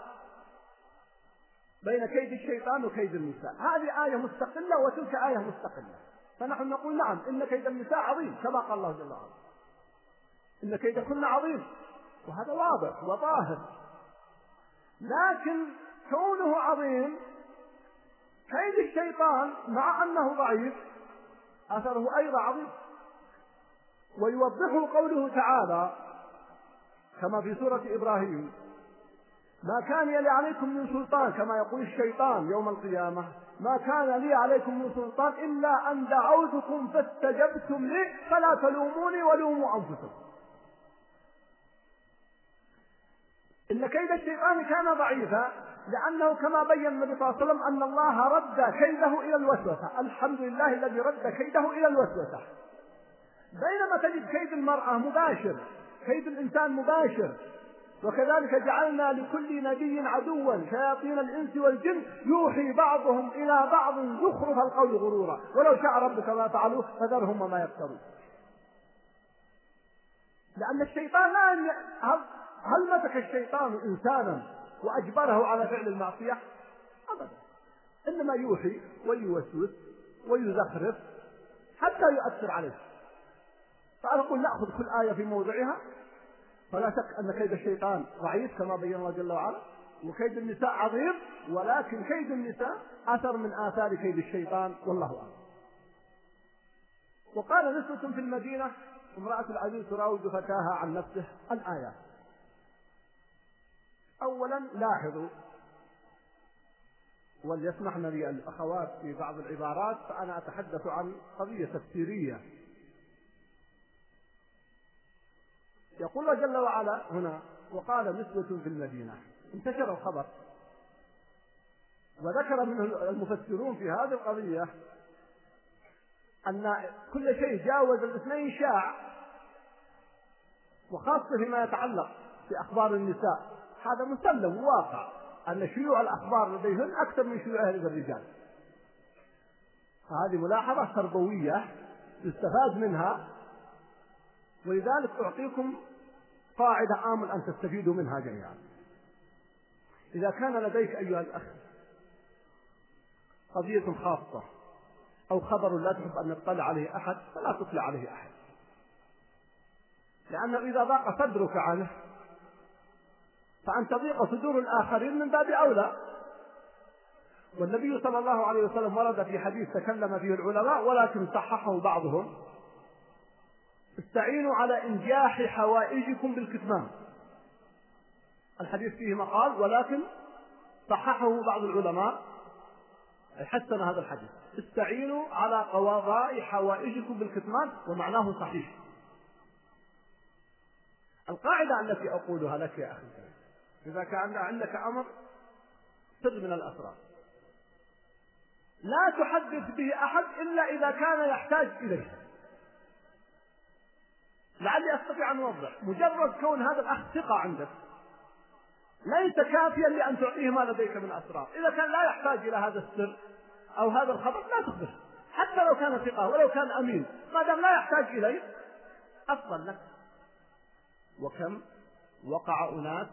بين كيد الشيطان وكيد النساء. هذه آية مستقلة وتلك آية مستقلة. فنحن نقول نعم إن كيد النساء عظيم كما قال الله جل وعلا. إن كيدكن عظيم. وهذا واضح وظاهر. لكن كونه عظيم كيد الشيطان مع أنه ضعيف أثره أيضا عظيم. ويوضحه قوله تعالى كما في سورة إبراهيم ما كان لي عليكم من سلطان كما يقول الشيطان يوم القيامة ما كان لي عليكم من سلطان إلا أن دعوتكم فاستجبتم لي فلا تلوموني ولوموا أنفسكم. إن كيد الشيطان كان ضعيفا لأنه كما بين النبي صلى الله عليه وسلم أن الله رد كيده إلى الوسوسة. الحمد لله الذي رد كيده إلى الوسوسة. بينما تجد كيد المرأة مباشر كيد الإنسان مباشر وكذلك جعلنا لكل نبي عدوا شياطين الإنس والجن يوحي بعضهم إلى بعض زخرف القول غرورا. ولو شاء ربك ما فعلوه فذرهم وما يفترون. لأن الشيطان لا هل مسك الشيطان إنسانا وأجبره على فعل المعصية؟ أبدا. إنما يوحي ويوسوس ويزخرف حتى يؤثر عليه. فأنا أقول نأخذ كل آية في موضعها. فلا شك أن كيد الشيطان ضعيف كما بين الله جل وعلا وكيد النساء عظيم ولكن كيد النساء أثر من آثار كيد الشيطان والله أعلم. وقال نسوة في المدينة امرأة العزيز تراود فتاها عن نفسه الآيات أولا لاحظوا وليسمحن لي الأخوات في بعض العبارات فأنا أتحدث عن قضية تفسيرية. يقول الله جل وعلا هنا وقال نسوة في المدينة. انتشر الخبر. وذكر منه المفسرون في هذه القضية أن كل شيء جاوز الاثنين شاع وخاصة فيما يتعلق بأخبار النساء. هذا مسلم وواقع أن شيوع الأخبار لديهن أكثر من شيوعها لدى الرجال. فهذه ملاحظة تربوية يستفاد منها ولذلك أعطيكم قاعدة آمل أن تستفيدوا منها جميعا. إذا كان لديك أيها الأخ قضية خاصة أو خبر لا تحب أن يطلع عليه أحد فلا تطلع عليه أحد. لأنه إذا ضاق صدرك عنه فأن تضيق صدور الآخرين من باب أولى. والنبي صلى الله عليه وسلم ورد في حديث تكلم فيه العلماء ولكن صححه بعضهم. استعينوا على إنجاح حوائجكم بالكتمان. الحديث فيه مقال ولكن صححه بعض العلماء. حسن هذا الحديث. استعينوا على قضاء حوائجكم بالكتمان ومعناه صحيح. القاعدة التي أقولها لك يا أخي إذا كان عندك أمر سر من الأسرار. لا تحدث به أحد إلا إذا كان يحتاج إليه. لعلي أستطيع أن أوضح. مجرد كون هذا الأخ ثقة عندك ليس كافيا لأن تعطيه ما لديك من أسرار. إذا كان لا يحتاج إلى هذا السر أو هذا الخبر لا تخبره حتى لو كان ثقة ولو كان أمين ما دام لا يحتاج إليه أفضل لك. وكم؟ وقع أناس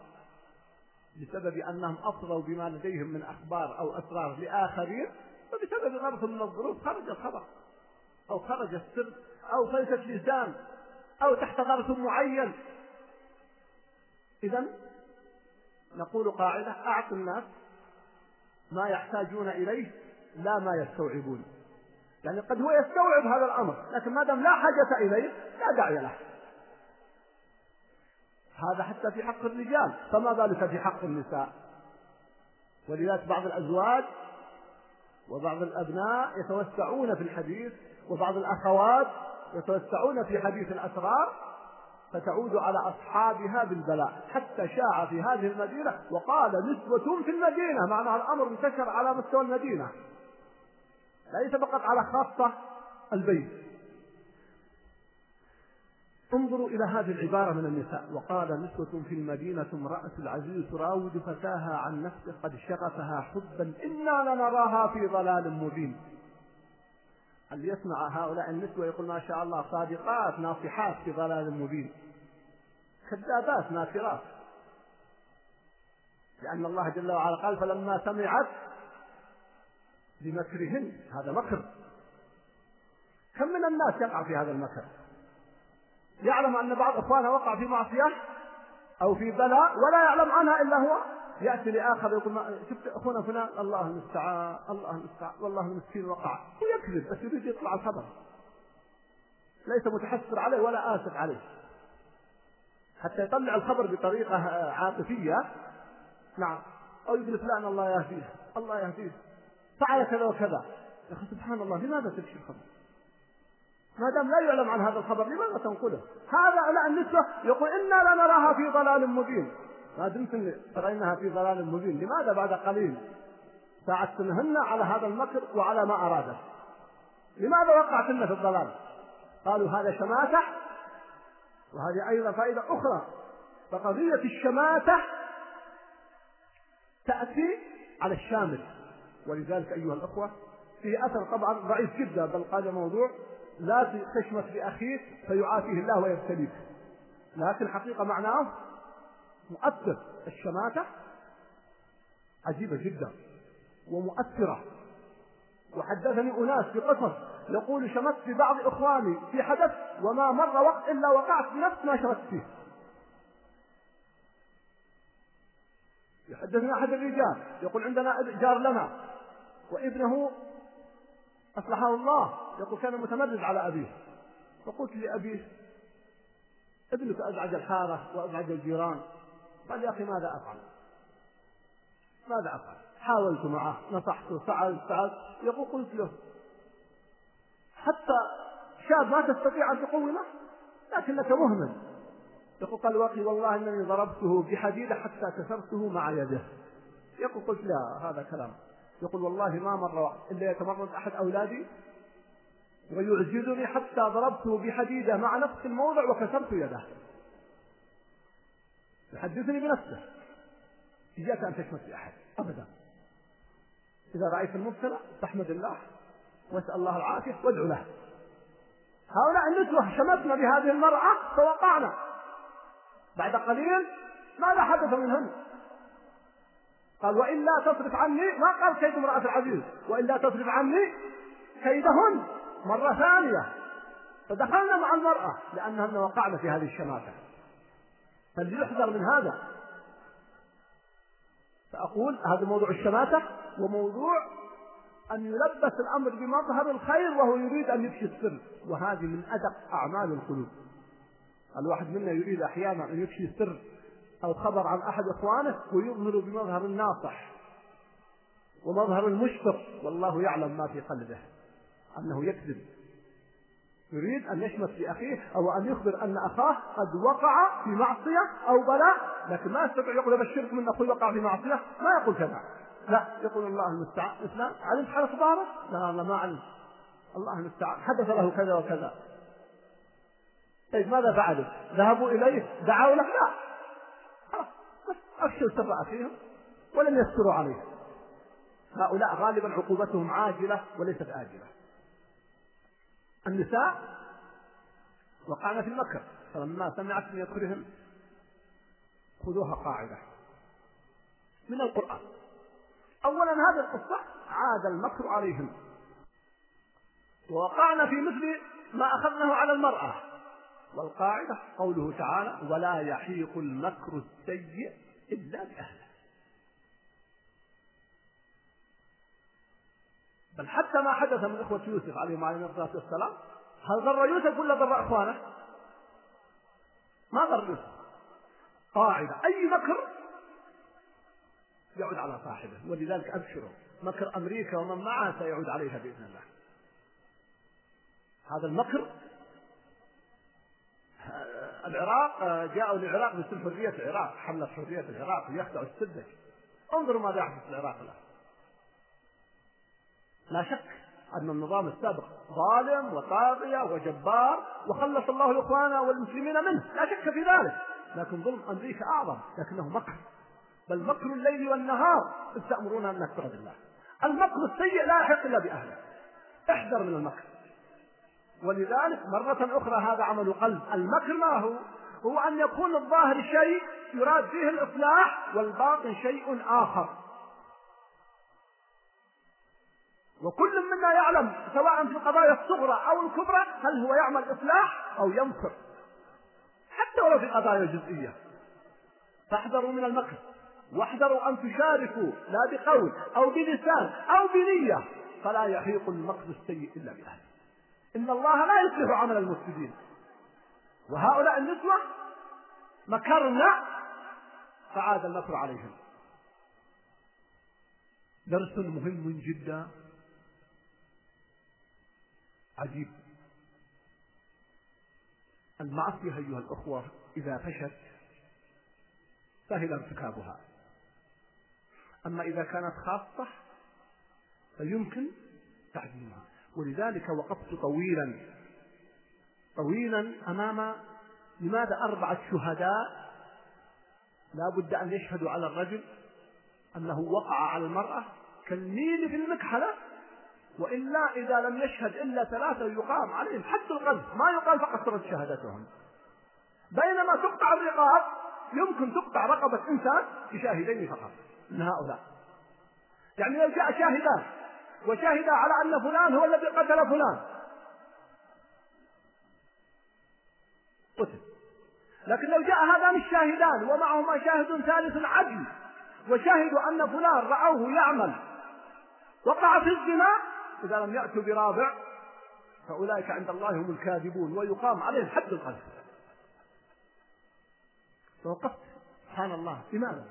بسبب أنهم أفضوا بما لديهم من أخبار أو أسرار لآخرين وبسبب ظرف من الظروف خرج الخبر. أو خرج السر أو فلتة لسان أو تحت ظرف معين. إذا نقول قاعدة أعط الناس ما يحتاجون إليه لا ما يستوعبون. يعني قد هو يستوعب هذا الأمر لكن ما دام لا حاجة إليه لا داعي له. هذا حتى في حق الرجال فما بالك في حق النساء؟ ولذلك بعض الأزواج وبعض الأبناء يتوسعون في الحديث وبعض الأخوات يتوسعون في حديث الأسرار فتعود على أصحابها بالبلاء حتى شاع في هذه المدينة وقال نسوة في المدينة معنى الأمر انتشر على مستوى المدينة. ليس فقط على خاصة البيت. انظروا إلى هذه العبارة من النساء. وقال نسوة في المدينة امرأة العزيز تراود فتاها عن نفسه قد شغفها حبا إنا لنراها في ضلال مبين. هل يسمع هؤلاء النسوة يقول ما شاء الله صادقات ناصحات في ضلال مبين؟ كذابات ناكرات. لأن الله جل وعلا قال فلما سمعت بمكرهن هذا مكر. كم من الناس يقع في هذا المكر؟ يعلم أن بعض إخوانه وقع في معصية أو في بلاء ولا يعلم عنها إلا هو. يأتي لآخر يقول ما شفت أخونا فلان؟ الله المستعان الله المستعان والله المسكين وقع. هو يكذب بس يريد يطلع الخبر. ليس متحسر عليه ولا آسف عليه. حتى يطلع الخبر بطريقة عاطفية. نعم. أو يقول فلان الله يهديه الله يهديه. فعل كذا وكذا. يا أخي سبحان الله لماذا تكشف الخبر؟ ما دام لا يعلم عن هذا الخبر لماذا تنقله؟ هذا لا النسوة يقول إنا لنراها في ضلال مبين. ما دمت ترينها في ضلال مبين. لماذا بعد قليل؟ ساعدتنهن على هذا المكر وعلى ما أرادت لماذا وقعتن في الضلال؟ قالوا هذا شماتة وهذه أيضا فائدة أخرى. فقضية الشماتة تأتي على الشامل. ولذلك أيها الأخوة في أثر طبعا ضعيف جدا بل قال موضوع لا تشمت بأخيك فيعافيه الله ويبتليك. لكن حقيقة معناه مؤثر. الشماتة عجيبة جدا ومؤثرة. وحدثني أناس في قصص يقول شمت في بعض إخواني في حدث وما مر وقت إلا وقعت في نفس ما شمت فيه. يحدثني أحد الرجال يقول عندنا جار لنا وابنه أصلحه الله. يقول كان متمرد على أبيه. فقلت لأبيه ابنك أزعج الحارة وأزعج الجيران. قال يا أخي ماذا أفعل؟ ماذا أفعل؟ حاولت معه نصحته فعلت فعلت. يقول قلت له حتى شاب ما تستطيع أن تقومه لكنك مهمل. يقول قال وأخي والله إنني ضربته بحديده حتى كسرته مع يده. يقول قلت لا هذا كلام. يقول والله ما مر وقت إلا يتمرد أحد أولادي ويعجزني حتى ضربته بحديدة مع نفس الموضع وكسرت يده. يحدثني بنفسه. إياك أن تشمت بأحد أبدا. إذا رأيت المبتلى فاحمد الله واسأل الله العافية وادعو له. هؤلاء النسوة شمتنا بهذه المرأة فوقعنا. بعد قليل ماذا حدث منهن. قال وإلا تصرف عني ما قال كيد امرأة العزيز وإلا تصرف عني كيدهن مرة ثانية. فدخلنا مع المرأة لأنهن وقعنا في هذه الشماتة. فليحذر من هذا. فأقول هذا موضوع الشماتة وموضوع أن يلبس الأمر بمظهر الخير وهو يريد أن يفشي السر. وهذه من أدق أعمال القلوب. الواحد منا يريد أحيانا أن يفشي سر أو خبر عن أحد إخوانه ويظهر بمظهر الناصح ومظهر المشفق والله يعلم ما في قلبه أنه يكذب. يريد أن يشمت بأخيه أو أن يخبر أن أخاه قد وقع في معصية أو بلاء لكن ما يستطيع يقول أبشرك من أخوي وقع في معصية ما يقول كذا. لا يقول الله المستعان. إسلام علمت حال أخباره؟ لا لا ما علمت. الله المستعان. حدث له كذا وكذا. طيب ماذا فعلوا؟ ذهبوا إليه دعوا له؟ لا. أفشوا سر أخيهم ولم يستروا عليه هؤلاء غالبا عقوبتهم عاجلة وليست آجلة. النساء وقعنا في المكر فلما سمعت من يدخلهم خذوها قاعدة. من القرآن. أولا هذه القصة عاد المكر عليهم. ووقعنا في مثل ما أخذناه على المرأة. والقاعدة قوله تعالى ولا يحيق المكر السيء إلا بأهله بل حتى ما حدث من إخوة يوسف عليهم عليه الصلاة والسلام هل ضر يوسف ولا ضر إخوانه؟ ما ضر يوسف. قاعدة أي مكر يعود على صاحبه ولذلك أبشروا مكر أمريكا ومن معها سيعود عليها بإذن الله. هذا المكر العراق جاءوا للعراق باسم حرية العراق حملة حرية العراق ليخدعوا السدك. انظروا ماذا يحدث في العراق الآن. لا شك أن النظام السابق ظالم وطاغية وجبار وخلص الله الإخوان والمسلمين منه. لا شك في ذلك. لكن ظلم أمريكا أعظم لكنه مكر. بل مكر الليل والنهار إذ تأمرون أن نكفر بالله. المكر السيء لا يحق إلا بأهله. احذر من المكر. ولذلك مرة أخرى هذا عمل قلب. المكر ما هو؟ هو أن يكون الظاهر شيء يراد فيه الإصلاح والباطن شيء آخر. وكل منا يعلم سواء في القضايا الصغرى أو الكبرى هل هو يعمل إصلاح أو يمكر حتى ولو في قضايا جزئية. فاحذروا من المكر. واحذروا أن تشاركوا لا بقول أو بلسان أو بنية. فلا يحيق المكر السيء إلا بأهله. إن الله لا يصلح عمل المفسدين. وهؤلاء النسوة مكرنا فعاد المكر عليهم. درس مهم جدا. عجيب. المعصية أيها الأخوة إذا فشت سهل ارتكابها أما إذا كانت خاصة فيمكن تعديلها ولذلك وقفت طويلا. طويلا أمام لماذا أربعة شهداء؟ لا بد أن يشهدوا على الرجل أنه وقع على المرأة كالميل في المكحلة وإلا إذا لم يشهد إلا ثلاثة يقام عليهم حد القذف ما يقال فقط سرت شهادتهم. بينما تقطع الرقاب يمكن تقطع رقبة إنسان بشاهدين فقط من هؤلاء. يعني لو جاء شاهدان وشهد على أن فلان هو الذي قتل فلان. قتل. لكن لو جاء هذان الشاهدان ومعهما شاهد ثالث عدل وشهدوا أن فلان رأوه يعمل وقع في الزنا إذا لم يأتوا برابع فأولئك عند الله هم الكاذبون ويقام عليهم حد القذف. فوقفت. سبحان الله. لماذا؟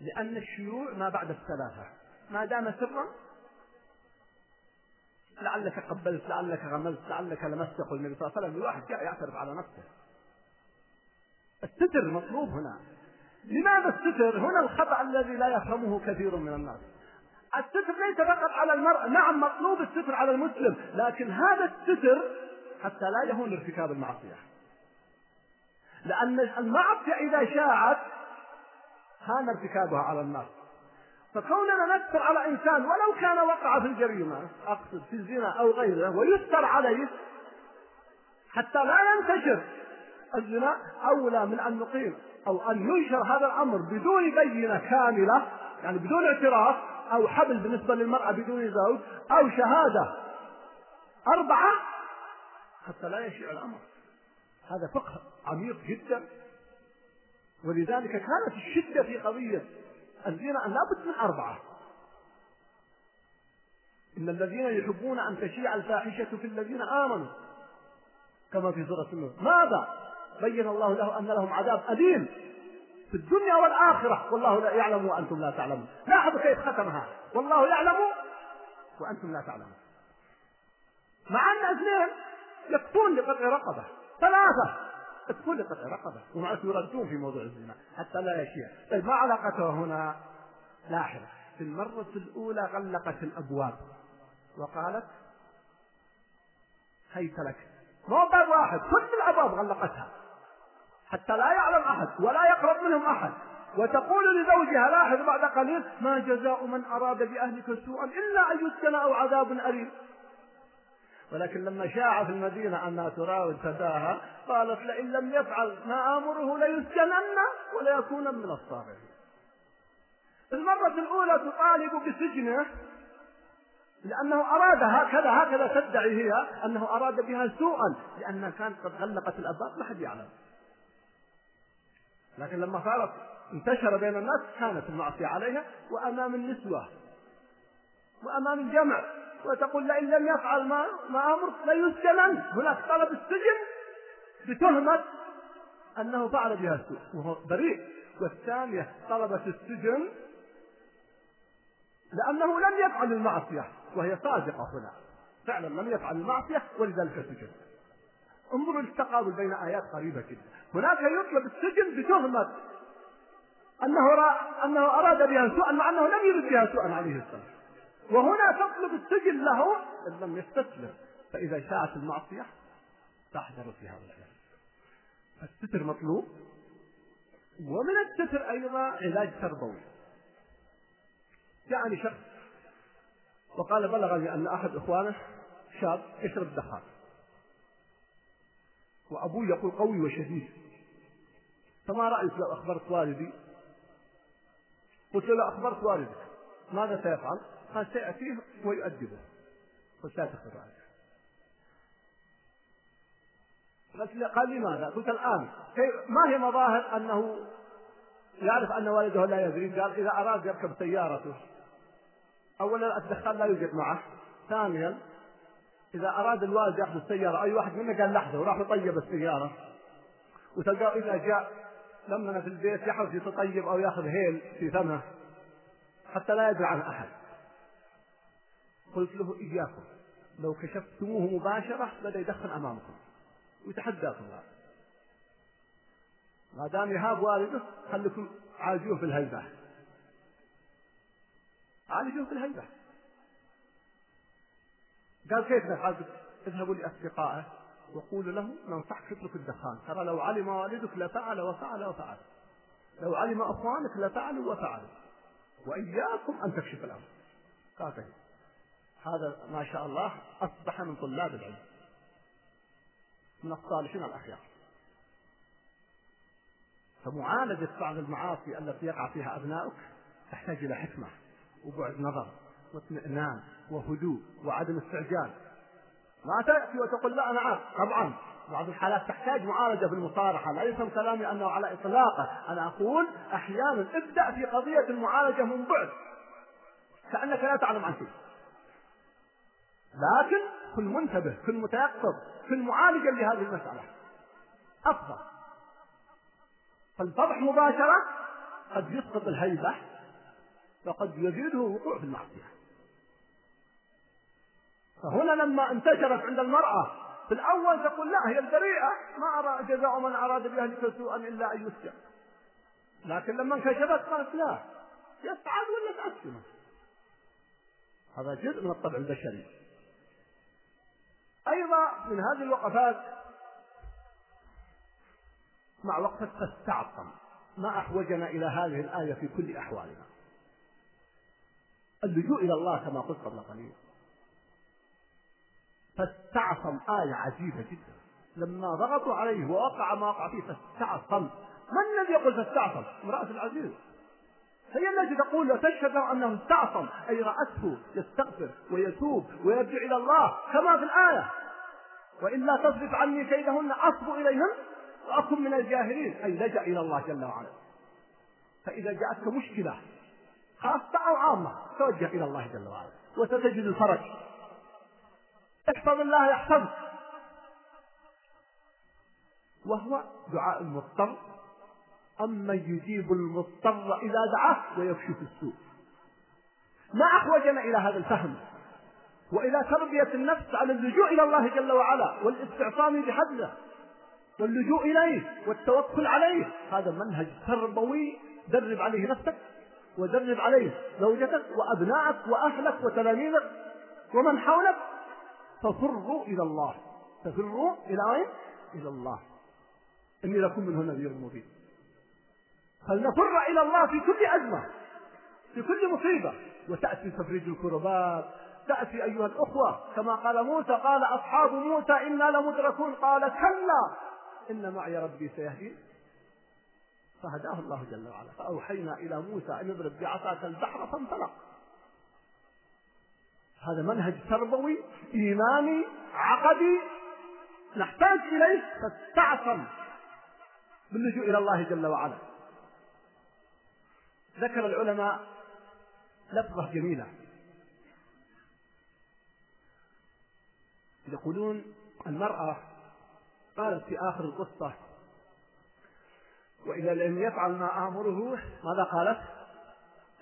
لأن الشيوع ما بعد الثلاثة. ما دام سرا لعلك قبلت لعلك غمزت لعلك لمست يقول النبي صلى الله عليه وسلم. الواحد يعترف على نفسه. الستر مطلوب هنا. لماذا الستر؟ هنا الخطأ الذي لا يفهمه كثير من الناس. الستر ليس فقط على المرء. نعم مطلوب الستر على المسلم لكن هذا الستر حتى لا يهون ارتكاب المعصية. لأن المعصية إذا شاعت هان ارتكابها على الناس. فكوننا نستر على إنسان ولو كان وقع في الجريمة أقصد في الزنا أو غيره ويستر عليه حتى لا ينتشر الزنا أولى من أن نقيم أو أن ينشر هذا الأمر بدون بينة كاملة يعني بدون اعتراف أو حبل بالنسبة للمرأة بدون زوج أو شهادة أربعة حتى لا يشيع الأمر. هذا فقه عميق جدا. ولذلك كانت الشدة في قضية الزنا لابد من أربعة. إن الذين يحبون أن تشيع الفاحشة في الذين آمنوا. كما في سورة النور. ماذا؟ بين الله له أن لهم عذاب أليم. في الدنيا والآخرة. والله لا يعلم وأنتم لا تعلمون. لاحظوا كيف ختمها والله يعلم وأنتم لا تعلمون. مع أن اثنين يكفون لقطع رقبة. ثلاثة. قطع رقبة. ومع يردون في موضوع الزنا. حتى لا يشيع. طيب ما علاقته هنا؟ لاحظ في المرة الأولى غلقت الأبواب. وقالت هيت لك. مو باب واحد. كل الأبواب غلقتها. حتى لا يعلم أحد ولا يقرب منهم أحد. وتقول لزوجها لاحظ بعد قليل ما جزاء من أراد بأهلك سوءا إلا أن يسكن أو عذاب أليم. ولكن لما شاع في المدينة أنها تراود فتاها قالت لئن لم يفعل ما آمره ليسجنن وليكون من الصاغرين. المرة الأولى تطالب بسجنه لأنه أراد هكذا هكذا تدعي هي أنه أراد بها سوءا لأنها كانت قد غلقت الأبواب ما حد يعلم. لكن لما صارت انتشر بين الناس كانت المعصية عليها وأمام النسوة وأمام الجمع. وتقول لئن لم يفعل ما ما أمر ليسجنن هناك طلب السجن بتهمة أنه فعل بها السوء وهو بريء. والثانية طلبت السجن لأنه لم يفعل المعصية وهي صادقة هنا. فعلا لم يفعل المعصية ولذلك سجن. انظروا التقابل بين آيات قريبة جدا. هناك يطلب السجن بتهمة أنه را... أنه أراد بها سوءا مع أنه لم يرد بها سوءا عليه السلام. وهنا تطلب السجن له إن لم يستسلم. فإذا شاءت المعصية تحضر في هذا الحال. الستر مطلوب ومن الستر أيضا علاج تربوي. جاءني شخص وقال بلغني أن أحد إخوانه شاب يشرب دخان. وأبوه يقول قوي وشديد. فما رأيك لو أخبرت والدي؟ قلت له أخبرت والدك. ماذا سيفعل؟ قال سيأتيه ويؤدبه. قلت لا تخبر عنه قال لماذا؟ قلت الآن ما هي مظاهر أنه يعرف أن والده لا يدري قال إذا أراد يركب سيارته أولا الدخان لا يوجد معه. ثانيا إذا أراد الوالد يأخذ السيارة أي واحد منا قال لحظة وراح يطيب السيارة. وتلقاه إذا جاء لما في البيت يحرص يتطيب أو يأخذ هيل في فمه حتى لا يدري عن أحد. قلت له إياكم لو كشفتموه مباشرة بدأ يدخن أمامكم. ويتحداكم ما دام يهاب والده خليكم عالجوه في الهيبة. عالجوه في الهيبة. قال كيف نفعل اذهبوا لأصدقائه وقولوا له ننصحك اترك الدخان. ترى لو علم والدك لفعل وفعل وفعل. لو علم أخوانك لفعلوا وفعلوا. وإياكم أن تكشف الأمر. قال طيب. هذا ما شاء الله أصبح من طلاب العلم من الصالحين الأخيار. فمعالجة بعض المعاصي التي يقع فيها أبنائك تحتاج إلى حكمة وبعد نظر واطمئنان وهدوء وعدم استعجال. ما تأتي وتقول لا نعم طبعا بعض الحالات تحتاج معالجة بالمصارحة لا يفهم كلامي أنه على إطلاقه. أنا أقول أحيانا ابدأ في قضية المعالجة من بعد كأنك لا تعلم عن شيء. لكن كن منتبه كن متيقظ كن معالجا لهذه المسألة. أفضل. فالفضح مباشرة قد يسقط الهيبة وقد يزيده الوقوع في المعصية. فهنا لما انتشرت عند المرأة في الأول تقول لا هي البريئة. ما أرى جزاء من أراد بأهلك سوءا إلا أن يسجن. لكن لما انكشفت قالت لا. يسعد ولا تأثمه هذا جزء من الطبع البشري. أيضا من هذه الوقفات مع وقفة تستعصم ما أحوجنا إلى هذه الآية في كل أحوالنا. اللجوء إلى الله كما قلت قبل قليل. فاستعصم. آية عجيبة جدا. لما ضغطوا عليه ووقع ما وقع فيه فاستعصم. من الذي يقول فاستعصم؟ امرأة العزيز. هي التي تقول وتشهد أنه استعصم أي رأته يستغفر ويتوب ويرجع إلى الله كما في الآية. والا تصرف عني كيدهن اصب إليهن وأكن من الجاهلين. أي لجأ إلى الله جل وعلا. فإذا جاءتك مشكلة خاصة أو عامة توجه إلى الله جل وعلا. وستجد الفرج. احفظ الله يحفظك. وهو دعاء المضطر. أما يجيب المضطر إذا دعاه ويكشف السوء. ما أحوجنا إلى هذا الفهم. وإلى تربية النفس على اللجوء إلى الله جل وعلا والاستعصام بحبله واللجوء إليه والتوكل عليه. هذا منهج تربوي. درب عليه نفسك ودرب عليه زوجتك وأبنائك وأهلك وتلاميذك ومن حولك. ففروا إلى الله. تفروا إلى أين؟ إلى الله. إني لكم منه نذير مبين. فلنفر إلى الله في كل أزمة في كل مصيبة. وتأتي تفريج الكربات تأتي أيها الأخوة كما قال موسى قال أصحاب موسى إنا لمدركون. قال كلا إن معي ربي سيهدين. فهداه الله جل وعلا. فأوحينا إلى موسى أن اضرب بعصاك البحر فانطلق. هذا منهج تربوي إيماني عقدي. نحتاج إليه فاستعصم باللجوء إلى الله جل وعلا. ذكر العلماء لفظة جميلة. يقولون المرأة قالت في آخر القصة وإذا لم يفعل ما آمره ماذا قالت؟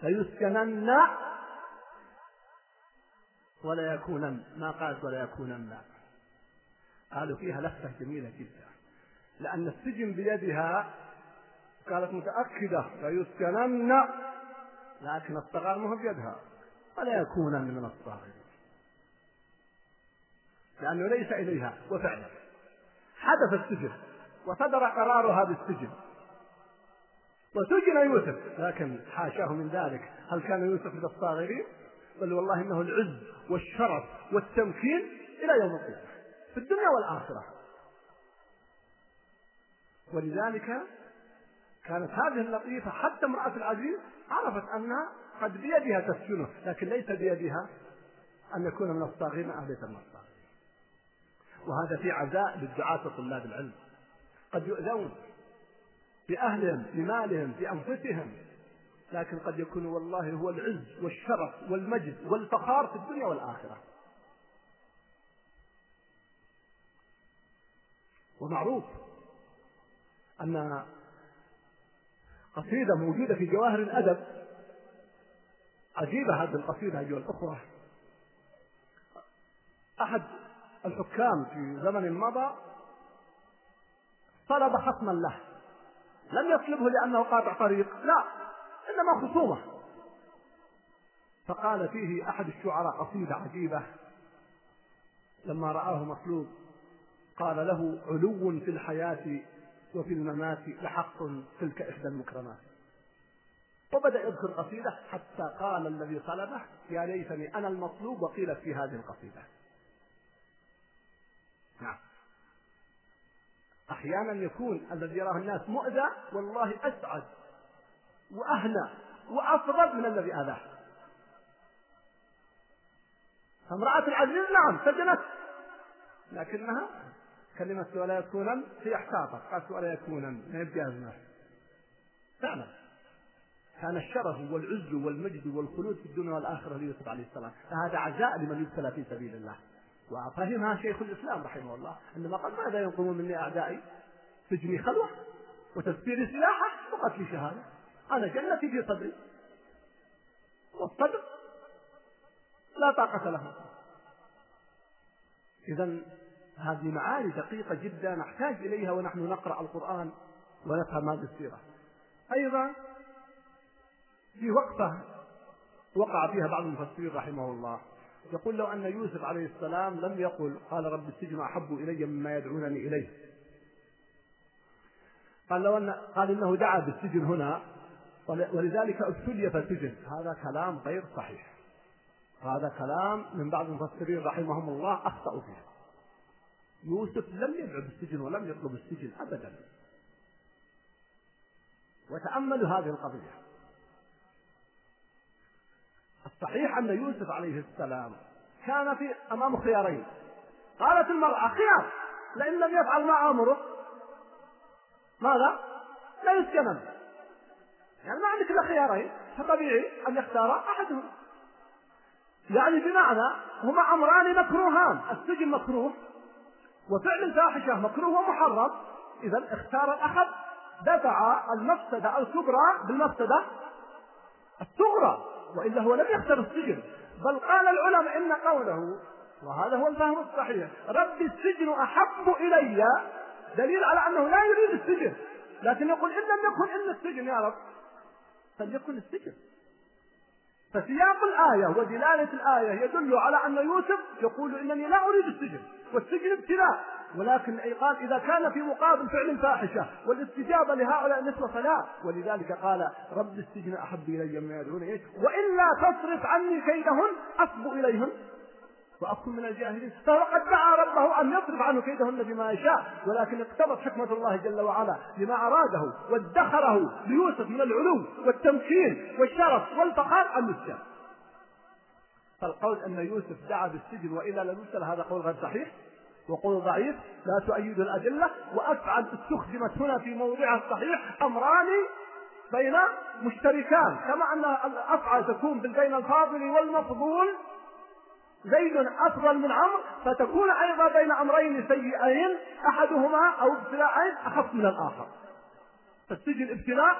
فيسكنن ولا يكونن. ما قالت ولا يكونن؟ قالوا فيها لفة جميلة جدا لأن السجن بيدها قالت متأكدة فيسكنن لكن الصغار ما هو بيدها. ولا يكونن من الصاغرين لأنه ليس إليها وفعلا. حدث السجن وصدر قرارها بالسجن. وسجن يوسف لكن حاشاه من ذلك. هل كان يوسف من الصاغرين؟ بل والله إنه العز والشرف والتمكين إلى يوم القيامة في الدنيا والآخرة. ولذلك كانت هذه اللطيفة حتى امرأة العزيز عرفت أنها قد بيدها تسجنه لكن ليس بيدها أن يكون من الصاغرين ليس من الصاغرين وهذا في عزاء للدعاة وطلاب العلم. قد يؤذون بأهلهم بمالهم بأنفسهم لكن قد يكون والله هو العز والشرف والمجد والفخار في الدنيا والآخرة. ومعروف أن قصيدة موجودة في جواهر الأدب. عجيبة هذه القصيدة أيها الأخوة. أحد الحكام في زمن مضى طلب خصما له. لم يطلبه لأنه قاطع طريق. لا إنما خصومة. فقال فيه أحد الشعراء قصيدة عجيبة. لما رآه مطلوب قال له علو في الحياة وفي الممات لحق تلك إحدى المكرمات. وبدأ يذكر قصيدة حتى قال الذي طلبه يا ليتني أنا المطلوب وقيل في هذه القصيدة. نعم. أحيانا يكون الذي يراه الناس مؤذى والله أسعد وأهنى وأفضل من الذي آذاه. فامرأة العزيز نعم سجنت لكنها كلمة ولا يكونا هي احتاطت قالت ولا يكونا ما يبقى فعلا. كان الشرف والعز والمجد والخلود في الدنيا والآخرة ليوسف عليه السلام. فهذا عزاء لمن يبتلى في سبيل الله. وفهمها شيخ الإسلام رحمه الله عندما قال ماذا ينقمون مني أعدائي؟ سجني خلوة وتسبيري سلاحة وقتلي شهادة. أنا جنتي في صدري. والصدر لا طاقة له. إذا هذه معاني دقيقة جدا نحتاج إليها ونحن نقرأ القرآن ونفهم هذه السيرة. أيضا في وقفة وقع فيها بعض المفسرين رحمه الله. يقول لو أن يوسف عليه السلام لم يقل قال رب السجن أحب إلي مما يدعونني إليه. قال لو أن قال إنه دعا بالسجن هنا ولذلك ابتلي فسجن هذا كلام غير صحيح. هذا كلام من بعض المفسرين رحمهم الله أخطأوا فيه. يوسف لم يدعو بالسجن ولم يطلب السجن أبدا. وتأملوا هذه القضية. الصحيح أن يوسف عليه السلام كان في أمامه خيارين. قالت المرأة خيار لئن لم يفعل ما آمره ماذا؟ لا يسجنن يعني ما عندك إلا خيارين. فطبيعي أن يختار أحدهم. يعني بمعنى هما أمران مكروهان. السجن مكروه وفعل الفاحشة مكروه ومحرم. إذا اختار الأحد دفع المفسدة الكبرى بالمفسدة الصغرى وإلا هو لم يختر السجن. بل قال العلماء إن قوله وهذا هو الفهم الصحيح رب السجن أحب إلي دليل على أنه لا يريد السجن. لكن يقول إن لم يكن إلا السجن يا رب فليكن السجن. فسياق الآية ودلالة الآية يدل على أن يوسف يقول إنني لا أريد السجن. والسجن ابتلاء. ولكن قال إذا كان في مقابل فعل الفاحشة والاستجابة لهؤلاء النسوة فلا ولذلك قال رب السجن أحب إلي مما يدعونني وإلا تصرف عني كيدهن أصب إليهن. وأكون من الجاهلين. فهو قد دعا ربه أن يصرف عنه كيدهن بما يشاء. ولكن اقتضت حكمة الله جل وعلا لما أراده وادخره ليوسف من العلو والتمكين والشرف والفخار أن يسجن فالقول أن يوسف دعا بالسجن وإلا لم يرسل هذا قول غير صحيح وقول ضعيف. لا تؤيد الأدلة وأفعل استخدمت هنا في موضعها الصحيح أمران بين مشتركان. كما أن الأفعل تكون بين الفاضل والمفضول. زيد أفضل من عمرو فتكون أيضا بين أمرين سيئين أحدهما أو ابتلاءين أخف من الآخر. فالسجن ابتلاء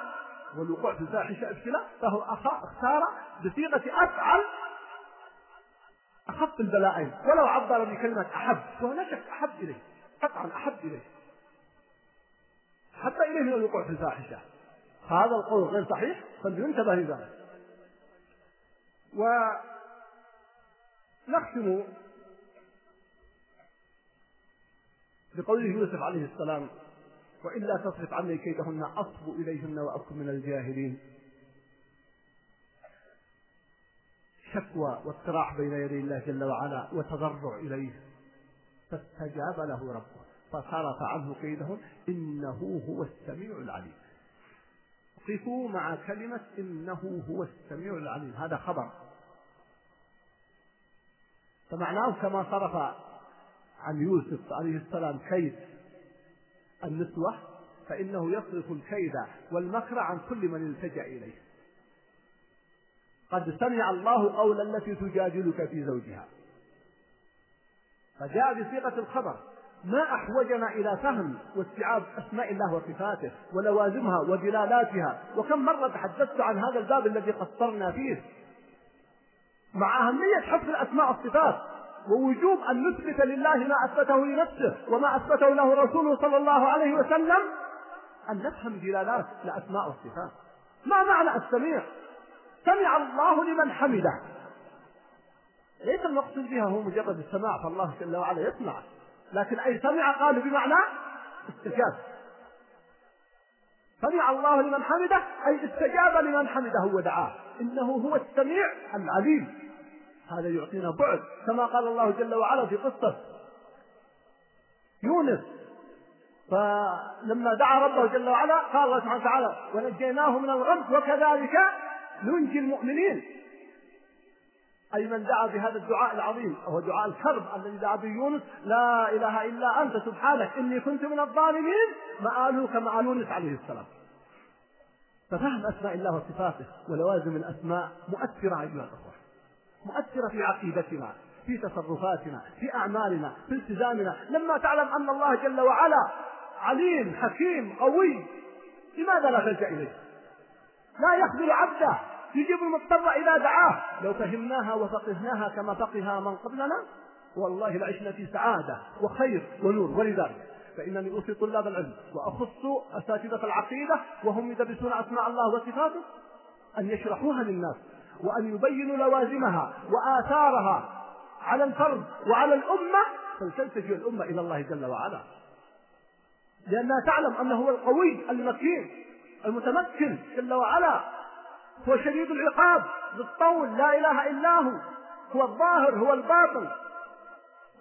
والوقوع في الفاحشة ابتلاء فهو اختار بصيغة أفعل أخف البلائين ولو عبر بكلمة أحب فهو لا شك أحب إليه. قطعا أحب إليه. أحب إليه من الوقوع في الفاحشة. هذا القول غير صحيح فلينتبه لذلك. ونختم بقوله يوسف عليه السلام وإلا تصرف عني كيدهن أصب إليهن وأكن من الجاهلين. شكوى واقتراح بين يدي الله جل وعلا وتضرع إليه. فاستجاب له ربه. فصرف عنه كيدهن إنه هو السميع العليم. قفوا مع كلمة إنه هو السميع العليم. هذا خبر. فمعناه كما صرف عن يوسف عليه السلام كيد النسوة فإنه يصرف الكيد والمكر عن كل من التجأ إليه. قد سمع الله قول التي تجادلك في زوجها. فجاء بصيغة الخبر. ما أحوجنا إلى فهم واستيعاب أسماء الله وصفاته ولوازمها ودلالاتها وكم مرة تحدثت عن هذا الباب الذي قصرنا فيه. مع أهمية حفظ الأسماء والصفات ووجوب أن نثبت لله ما أثبته لنفسه وما أثبته له رسوله صلى الله عليه وسلم أن نفهم دلالات الأسماء والصفات. ما معنى السميع؟ سمع الله لمن حمده. ليس المقصود بها هو مجرد السماع فالله جل وعلا يسمع. لكن أي سمع قالوا بمعنى استجاب. سمع الله لمن حمده أي استجاب لمن حمده ودعاه. إنه هو السميع العليم. هذا يعطينا بعد كما قال الله جل وعلا في قصة يونس. فلما دعا ربه جل وعلا قال الله سبحانه وتعالى ونجيناه من الغم وكذلك ننجي المؤمنين. أي من دعا بهذا الدعاء العظيم وهو دعاء الكرب الذي دعا به يونس لا إله إلا أنت سبحانك إني كنت من الظالمين مآله كمآل يونس عليه السلام. ففهم أسماء الله وصفاته ولوازم الأسماء مؤثرة أيها الأخوة. مؤثرة في عقيدتنا في تصرفاتنا في أعمالنا في التزامنا. لما تعلم أن الله جل وعلا عليم حكيم قوي لماذا لا تلجأ إليه؟ لا يخذل عبده. يجيب المضطر إذا دعاه. لو فهمناها وفقهناها كما فقها من قبلنا والله لعشنا في سعادة وخير ونور. ولذلك فإنني أوصي طلاب العلم وأخص أساتذة العقيدة وهم يدرسون أسماء الله وصفاته أن يشرحوها للناس وأن يبينوا لوازمها وآثارها على الفرد وعلى الأمة. فلتلتجئ الأمة إلى الله جل وعلا. لأنها تعلم أنه هو القوي المكين. المتمكن جل وعلا. هو شديد العقاب بالطول لا إله إلا هو. هو الظاهر هو الباطن.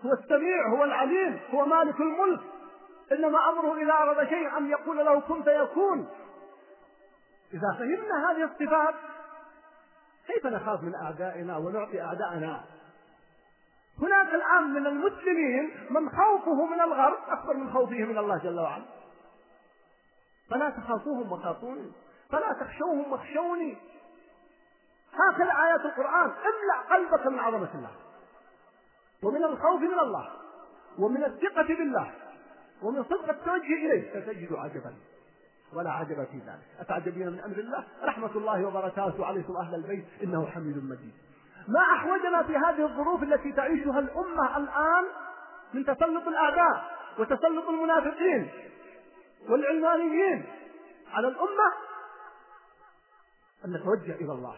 هو السميع هو العليم هو مالك الملك. إنما أمره إذا أراد شيء أن يقول له كن فيكون. إذا فهمنا هذه الصفات كيف نخاف من أعدائنا ونعطي أعدائنا؟ هناك الآن من المسلمين من خوفه من الغرب أكبر من خوفه من الله جل وعلا. فلا تخافوهم وخافوني. فلا تخشوهم واخشوني. هكذا آيات القرآن املأ قلبك من عظمة الله. ومن الخوف من الله. ومن الثقة بالله. ومن صدق التوجه إليه. ستجد عجبا. ولا عجب في ذلك. أتعجبين من أمر الله؟ رحمة الله وبركاته. عليكم أهل البيت. إنه حميد مجيد. ما أحوجنا في هذه الظروف التي تعيشها الأمة الآن من تسلط الأعداء وتسلط المنافقين. والعلمانيين على الأمة أن نتوجه إلى الله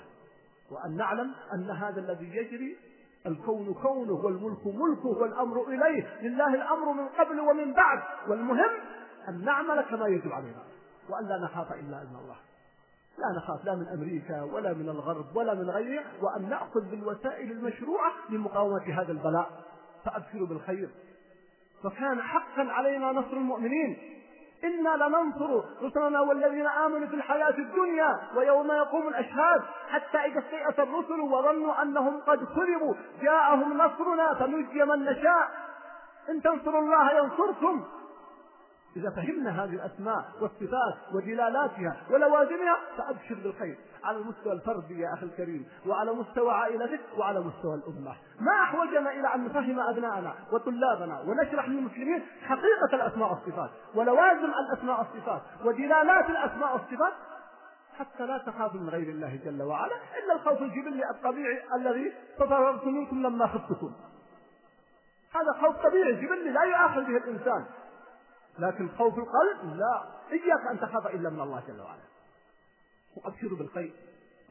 وأن نعلم أن هذا الذي يجري الكون كونه والملك ملكه والأمر إليه لله الأمر من قبل ومن بعد والمهم أن نعمل كما يجب علينا وأن لا نخاف إلا إلا الله لا نخاف لا من أمريكا ولا من الغرب ولا من غيره وأن نأخذ بالوسائل المشروعة لمقاومة هذا البلاء فأبشروا بالخير فكان حقا علينا نصر المؤمنين إنا لننصر رسلنا والذين آمنوا في الحياة الدنيا ويوم يقوم الأشهاد حتى إذا استيأس الرسل وظنوا أنهم قد كذبوا جاءهم نصرنا فنجي من نشاء. إن تنصروا الله ينصركم. إذا فهمنا هذه الأسماء والصفات ودلالاتها ولوازمها فأبشر بالخير. على المستوى الفردي يا أخي الكريم وعلى مستوى عائلتك وعلى مستوى الأمة. ما أحوجنا إلى أن نفهم أبناءنا وطلابنا ونشرح للمسلمين حقيقة الأسماء والصفات ولوازم الأسماء والصفات ودلالات الأسماء والصفات حتى لا تخافوا من غير الله جل وعلا إلا الخوف الجبلي الطبيعي الذي تفررت منكم لما خفتكم. هذا خوف طبيعي جبلي لا يؤاخذ به الإنسان. لكن خوف القلب لا. إياك أن تخاف إلا من الله جل وعلا. وأبشروا بالخير.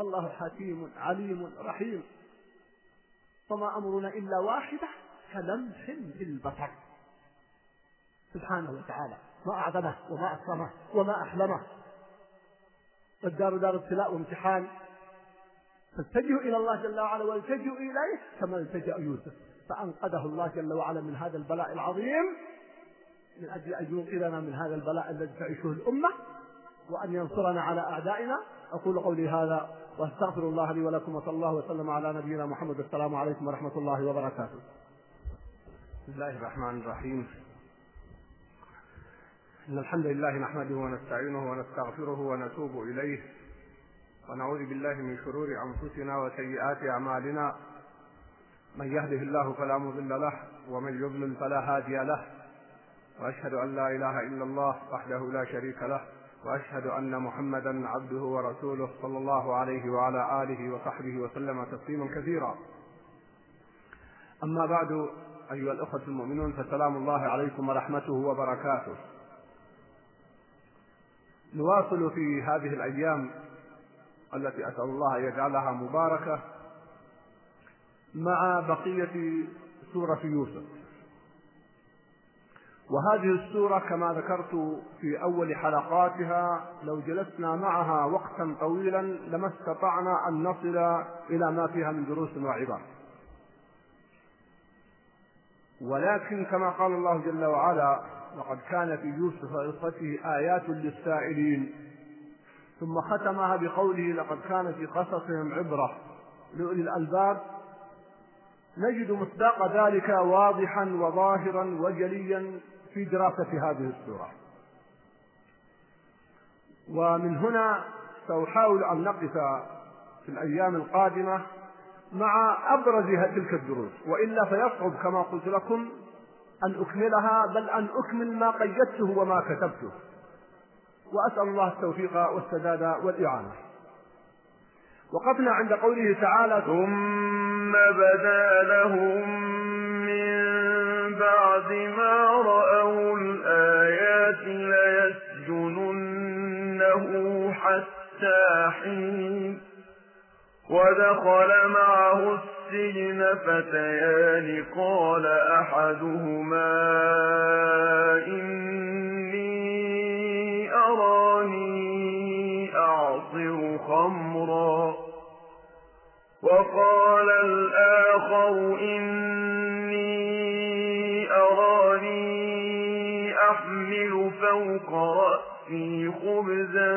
الله حكيم عليم رحيم. فما أمرنا إلا واحدة كلمح بالبصر. سبحانه وتعالى. ما أعظمه وما أكرمه وما أحلمه. الدار دار ابتلاء وامتحان. فاتجهوا إلى الله جل وعلا والتجئوا إليه كما التجأ يوسف. فأنقذه الله جل وعلا من هذا البلاء العظيم. من أجل أن ينقذنا من هذا البلاء الذي تعيشه الأمة وأن ينصرنا على أعدائنا. أقول قولي هذا وأستغفر الله لي ولكم وصلى الله وسلم على نبينا محمد. السلام عليكم ورحمة الله وبركاته. بسم الله الرحمن الرحيم. إن الحمد لله نحمده ونستعينه ونستغفره ونتوب إليه ونعوذ بالله من شرور أنفسنا وسيئات أعمالنا. من يهده الله فلا مضل له ومن يضلل فلا هادي له. وأشهد أن لا إله إلا الله وحده لا شريك له وأشهد أن محمدا عبده ورسوله صلى الله عليه وعلى آله وصحبه وسلم تسليما كثيرا. أما بعد أيها الأخوة المؤمنون فسلام الله عليكم ورحمته وبركاته. نواصل في هذه الأيام التي أسأل الله أن يجعلها مباركة مع بقية سورة يوسف. وهذه السورة كما ذكرت في أول حلقاتها لو جلسنا معها وقتا طويلا لما استطعنا أن نصل إلى ما فيها من دروس وعبر. ولكن كما قال الله جل وعلا وقد كان في يوسف وقصته آيات للسائلين. ثم ختمها بقوله لقد كان في قصصهم عبرة لأولي الألباب. نجد مصداق ذلك واضحا وظاهرا وجليا في دراسة هذه السورة. ومن هنا سأحاول أن نقف في الأيام القادمة مع أبرز تلك الدروس وإلا فيصعب كما قلت لكم أن أكملها بل أن أكمل ما قيدته وما كتبته. وأسأل الله التوفيق والسداد والإعانة. وقفنا عند قوله تعالى ثم بدا لهم بعد ما رأوا حتى حين ودخل معه السجن فتيان قال أحدهما إني أراني أعصر خمرا. وقال الآخر إني أحمل فوق رأسي خبزا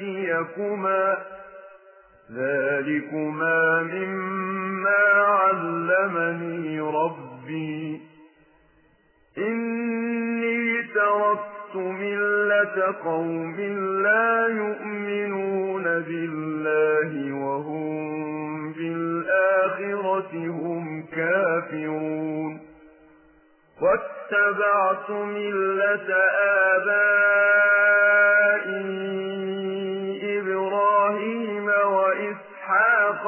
يأتيكما. ذلكما مما علمني ربي. إني تركت ملة قوم لا يؤمنون بالله وهم بالآخرة هم كافرون. واتبعت ملة آبائي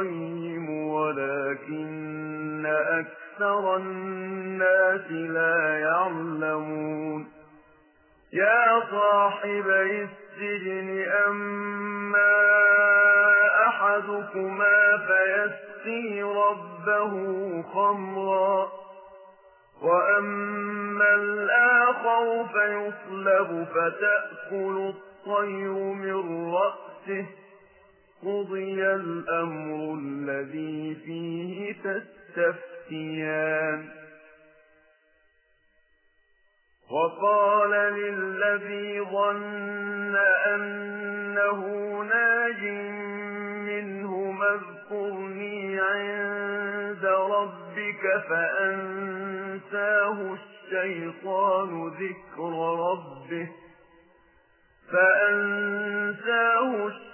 القيم ولكن أكثر الناس لا يعلمون. يا صاحبي السجن أما أحدكما فيسقي ربه خمرا وأما الآخر فيصلب فتأكل الطير من رأسه. قضي الأمر الذي فيه تستفتيان وقال للذي ظن أنه ناج منهما اذكرني عند ربك فأنساه الشيطان ذكر ربه فأنساه الشيطان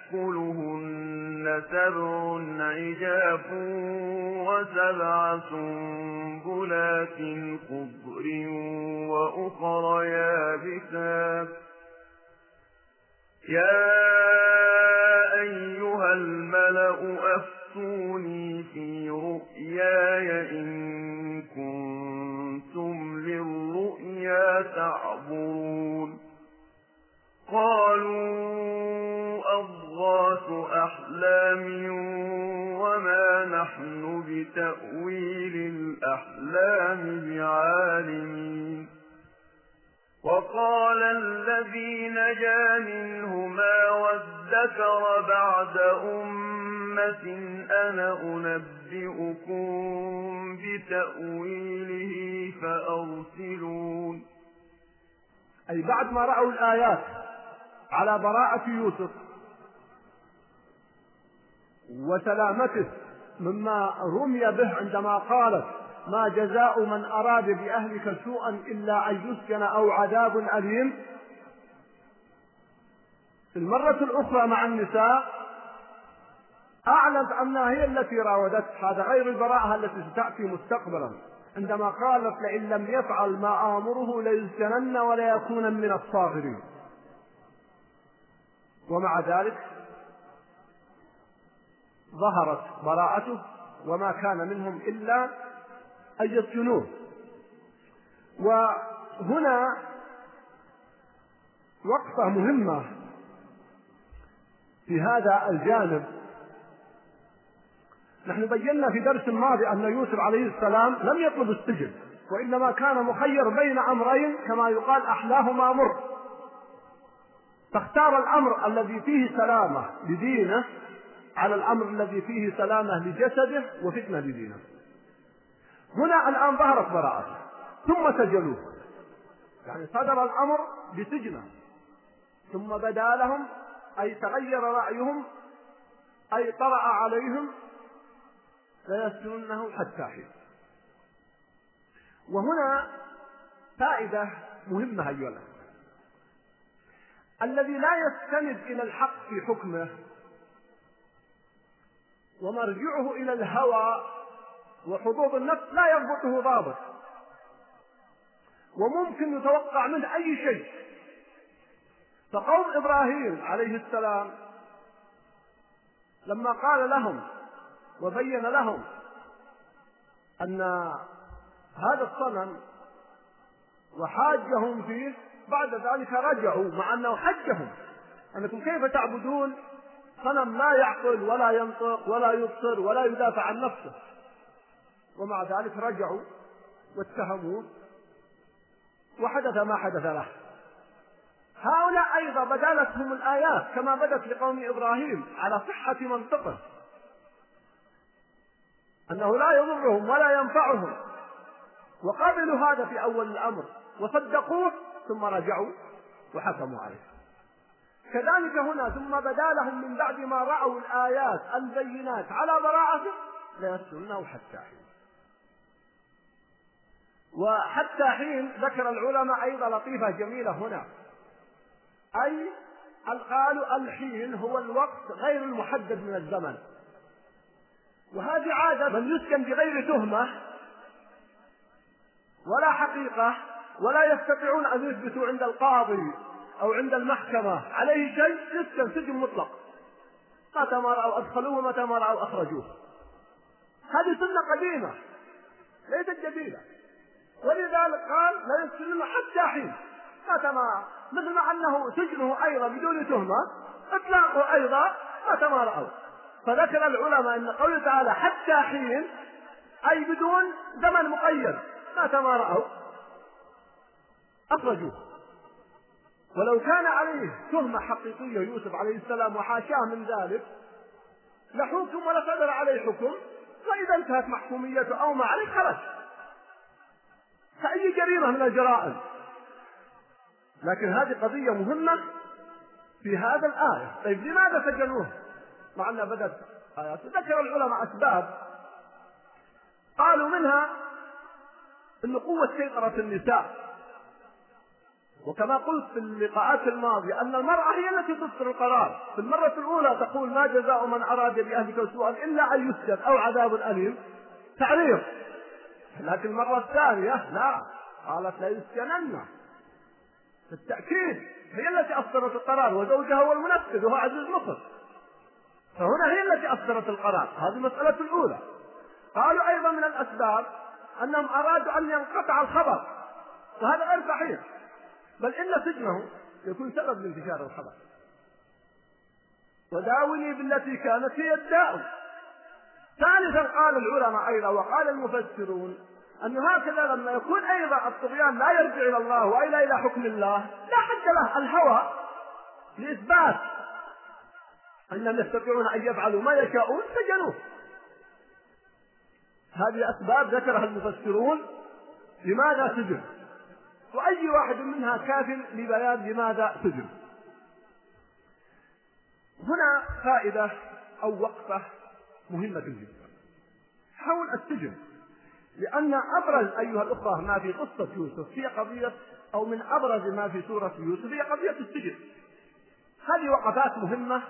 يأكلهن سبع عجاف وسبع سنبلات خضر وأخر يابسات يا أيها الملأ أفتوني في رؤياي إن كنتم للرؤيا تعبرون قالوا أحلام وما نحن بتأويل الأحلام بعالمين. وقال الذي نجا منهما وادكر بعد أمة أنا أنبئكم بتأويله فأرسلون. أي بعد ما رأوا الآيات على براءة يوسف وسلامته مما رمي به عندما قالت ما جزاء من أراد بأهلك سوءا إلا أن يسجن أو عذاب أليم. في المرة الأخرى مع النساء أعلنت أنها هي التي راودته هذا غير البراءة التي ستأتي مستقبلا. عندما قالت لئن لم يفعل ما آمره ليسجنن وليكون من الصاغرين. ومع ذلك ظهرت براءته وما كان منهم إلا أن يسجنوه وهنا وقفة مهمة في هذا الجانب. نحن بينا في درس ماضي أن يوسف عليه السلام لم يطلب السجن وإنما كان مخير بين أمرين كما يقال أحلاهما مر. فاختار الأمر الذي فيه سلامة لدينه على الأمر الذي فيه سلامة لجسده وفتنة لدينه. هنا الآن ظهرت براءته ثم سجنوه. يعني صدر الأمر بسجنه. ثم بدا لهم أي تغير رأيهم أي طرأ عليهم ليسجننه حتى حين. وهنا فائدة مهمة أيها الأخوة. الذي لا يستند إلى الحق في حكمه ومرجعه إلى الهوى وحظوظ النفس لا يضبطه ضابط. وممكن يتوقع منه أي شيء. فقوم إبراهيم عليه السلام لما قال لهم وبين لهم أن هذا الصنم وحاجهم فيه بعد ذلك رجعوا مع أنه حجهم. أنكم كيف تعبدون؟ صنم لا يعقل ولا ينطق ولا يبصر ولا يدافع عن نفسه. ومع ذلك رجعوا واتهموه وحدث ما حدث له. هؤلاء أيضا بدالتهم الآيات كما بدت لقوم إبراهيم على صحة منطقه. أنه لا يضرهم ولا ينفعهم. وقبلوا هذا في أول الأمر وصدقوه ثم رجعوا وحكموا عليه. كذلك هنا ثم بدا لهم من بعد ما رأوا الآيات البينات على براءته ليسجنونه حتى حين. وحتى حين ذكر العلماء أيضا لطيفة جميلة هنا. أي قالوا الحين هو الوقت غير المحدد من الزمن. وهذه عادة من يسكن بغير تهمة ولا حقيقة ولا يستطيعون أن يثبتوا عند القاضي. أو عند المحكمة عليه شيء يسكن سجن مطلق. متى ما رأوا أدخلوه ومتى ما رأوا أخرجوه. هذه سنة قديمة ليست جديدة. ولذلك قال لا يسجنون حتى حين. متى ما مثل ما أنه سجنه أيضا بدون تهمة إطلاقه أيضا متى ما رأوا. فذكر العلماء أن قوله تعالى حتى حين أي بدون زمن مقيد. متى ما رأوا أخرجوه. ولو كان عليه تهمة حقيقية يوسف عليه السلام وحاشاه من ذلك لحكم ولصدر عليه حكم فإذا انتهت محكوميته أو ما عليه خرج كأي جريمة من الجرائم. لكن هذه قضية مهمة في هذا الآية. طيب لماذا سجنوه؟ مع أنها بدأت آيات ذكر العلماء أسباب. قالوا منها أن قوة سيطرة النساء. وكما قلت في اللقاءات الماضية أن المرأة هي التي تصدر القرار. في المرة الأولى تقول ما جزاء من أراد بأهلك سوءا إلا أن يسجن أو عذاب أليم. تعريض لكن المرة الثانية لا. قالت لا يسجنن بالتأكيد هي التي أصدرت القرار وزوجها هو المنفذ وهو عزيز مصر فهنا هي التي أصدرت القرار. هذه المسألة الأولى. قالوا أيضا من الأسباب أنهم أرادوا أن ينقطع الخبر. وهذا غير صحيح. بل إن سجنه يكون سبب لانتشار الخبر. وداوني بالتي كانت هي الداء ثالثا قال العلماء أيضا وقال المفسرون أن هكذا لما يكون أيضا الطغيان لا يرجع إلى الله وإلا إلى حكم الله لا حد له. الهوى لإثبات أنهم يستطيعون أن يفعلوا ما يشاءون سجنوه. هذه أسباب ذكرها المفسرون لماذا سجن وأي واحد منها كاف لبيان لماذا سجن. هنا فائدة أو وقفة مهمة جدا. حول السجن لأن أبرز أيها الأخوة ما في قصة يوسف هي قضية أو من أبرز ما في سورة يوسف هي قضية السجن. هذه وقفات مهمة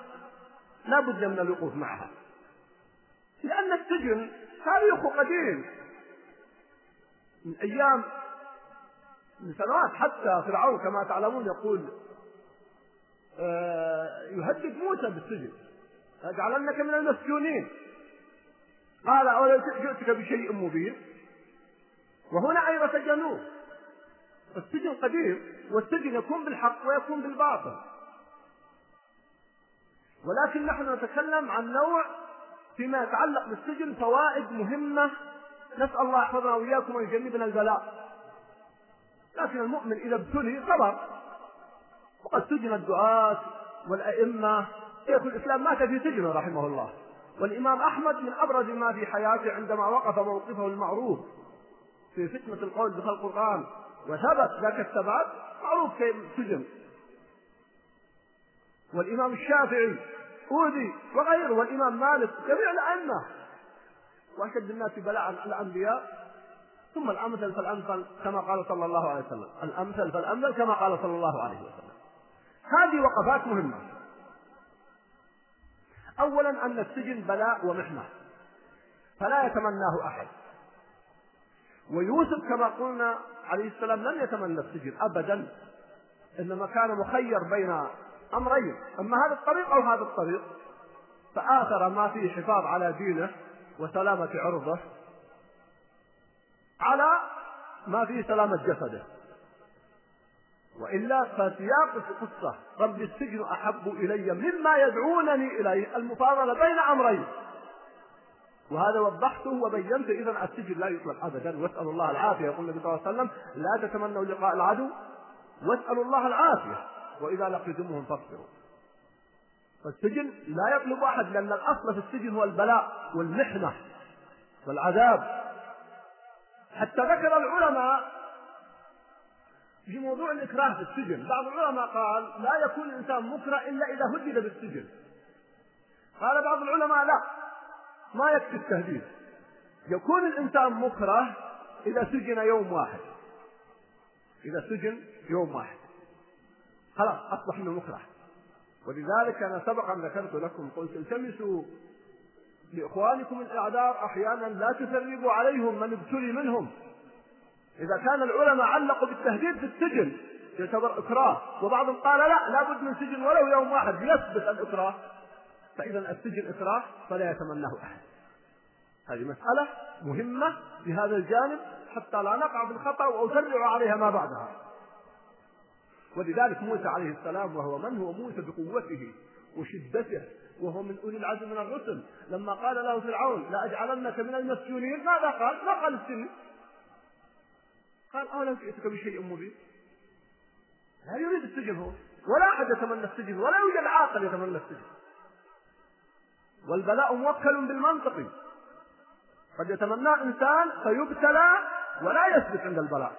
لا بد من الوقوف معها. لأن السجن تاريخ قديم. من أيام من سنوات حتى فرعون كما تعلمون يقول آه، يهدد موسى بالسجن. لأجعلنك من المسجونين. قال أولو جئتك بشيء مبين؟ وهنا أيضا سجنوه السجن قديم والسجن يكون بالحق ويكون بالباطل. ولكن نحن نتكلم عن نوع فيما يتعلق بالسجن فوائد مهمة. نسأل الله يحفظنا وإياكم ويجنبنا البلاء. لكن المؤمن إذا ابتلي صبر. وقد سجن الدعاة والأئمة. شيخ الإسلام مات في سجنه رحمه الله. والإمام أحمد من أبرز ما في حياته عندما وقف موقفه المعروف. في فتنة القول بخلق القرآن. وثبت ذاك الثبات. معروف كيف سجن. والإمام الشافعي أوذي وغيره والإمام مالك جميع الأئمة. وأشد الناس بلاء الأنبياء. ثم الأمثل فالأمثل كما قال صلى الله عليه وسلم. الأمثل فالأمثل كما قال صلى الله عليه وسلم. هذه وقفات مهمة. أولا أن السجن بلاء ومحنة. فلا يتمناه أحد. ويوسف كما قلنا عليه السلام لم يتمنى السجن أبدا. إنما كان مخير بين أمرين. أما هذا الطريق أو هذا الطريق فآثر ما فيه حفاظ على دينه وسلامة عرضه. على ما فيه سلامة جسده. وإلا فسياق القصة رب السجن أحب إلي مما يدعونني إليه المفاضلة بين أمرين. وهذا وضحته وبينت إذا السجن لا يطلق أبدا. وأسأل الله العافية يقول النبي صلى الله عليه وسلم لا تتمنوا لقاء العدو. واسألوا الله العافية. وإذا لقيتموهم فاصبروا. فالسجن لا يطلب أحد لأن الأصل في السجن هو البلاء والمحنة والعذاب. حتى ذكر العلماء في موضوع الإكراه في السجن. بعض العلماء قال لا يكون الإنسان مكره إلا إذا هدد بالسجن. قال بعض العلماء لا ما يكفي التهديد. يكون الإنسان مكره إذا سجن يوم واحد. إذا سجن يوم واحد. خلاص أصبح منه مكره. ولذلك أنا سبقا ذكرت لكم قلت التمسوا لإخوانكم الأعذار أحيانا لا تثربوا عليهم من ابتلي منهم. إذا كان العلماء علقوا بالتهديد في السجن يعتبر إكراه. وبعضهم قال لا لابد من سجن ولو يوم واحد ليثبت الإكراه. فإذا السجن إكراه فلا يتمناه أحد. هذه مسألة مهمة في هذا الجانب حتى لا نقع في الخطأ ترجع عليها ما بعدها. ولذلك موسى عليه السلام وهو من هو؟ موسى بقوته وشدته. وهو من أولي العزم من الرسل. لما قال له فرعون لاجعلنك من المسجونين ماذا قال؟ ما قال السجن قال اولم جئتك بشيء مبين. لا يريد السجن هو ولا أحد يتمنى السجن ولا يوجد عاقل يتمنى السجن. والبلاء موكل بالمنطق. قد يتمناه إنسان فيبتلى ولا يثبت عند البلاء.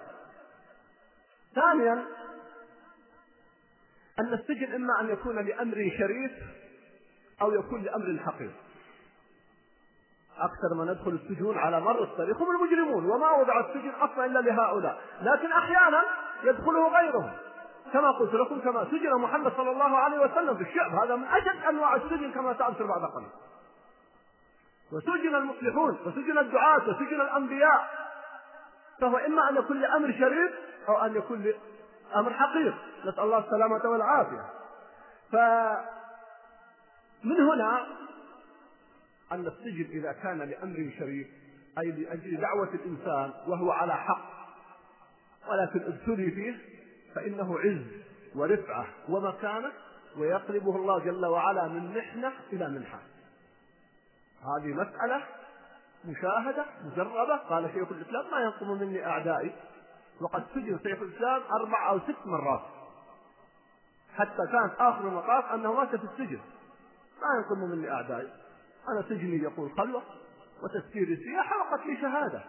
ثانيا أن السجن إما أن يكون لأمر شريف أو يكون لأمر حقير. أكثر ما ندخل السجون على مر التاريخ هم المجرمون وما وضع السجن أصلا إلا لهؤلاء. لكن أحيانا يدخله غيرهم. كما قلت لكم كما سجن محمد صلى الله عليه وسلم في الشعب. هذا من أشد أنواع السجن كما سأذكر بعد قليل. وسجن المصلحون وسجن الدعاة وسجن الأنبياء. فهو إما أن يكون لأمر شريف أو أن يكون لأمر حقير. نسأل الله السلامة والعافية. فمن هنا أن السجن إذا كان لأمر شريف أي لأجل دعوة الإنسان وهو على حق. ولكن ابتلي فيه فإنه عز ورفعة ومكانة ويقلبه الله جل وعلا من محنة إلى منحة. هذه مسألة مشاهدة مجربة. قال شيخ الإسلام ما ينقم مني أعدائي. وقد سجن شيخ الإسلام أربع أو ست مرات. حتى كانت آخر المطاف أنه مات في السجن. ما ينقم مني أعدائي. أنا سجني يقول خلوة وتسكير السياحة وقتل شهادة.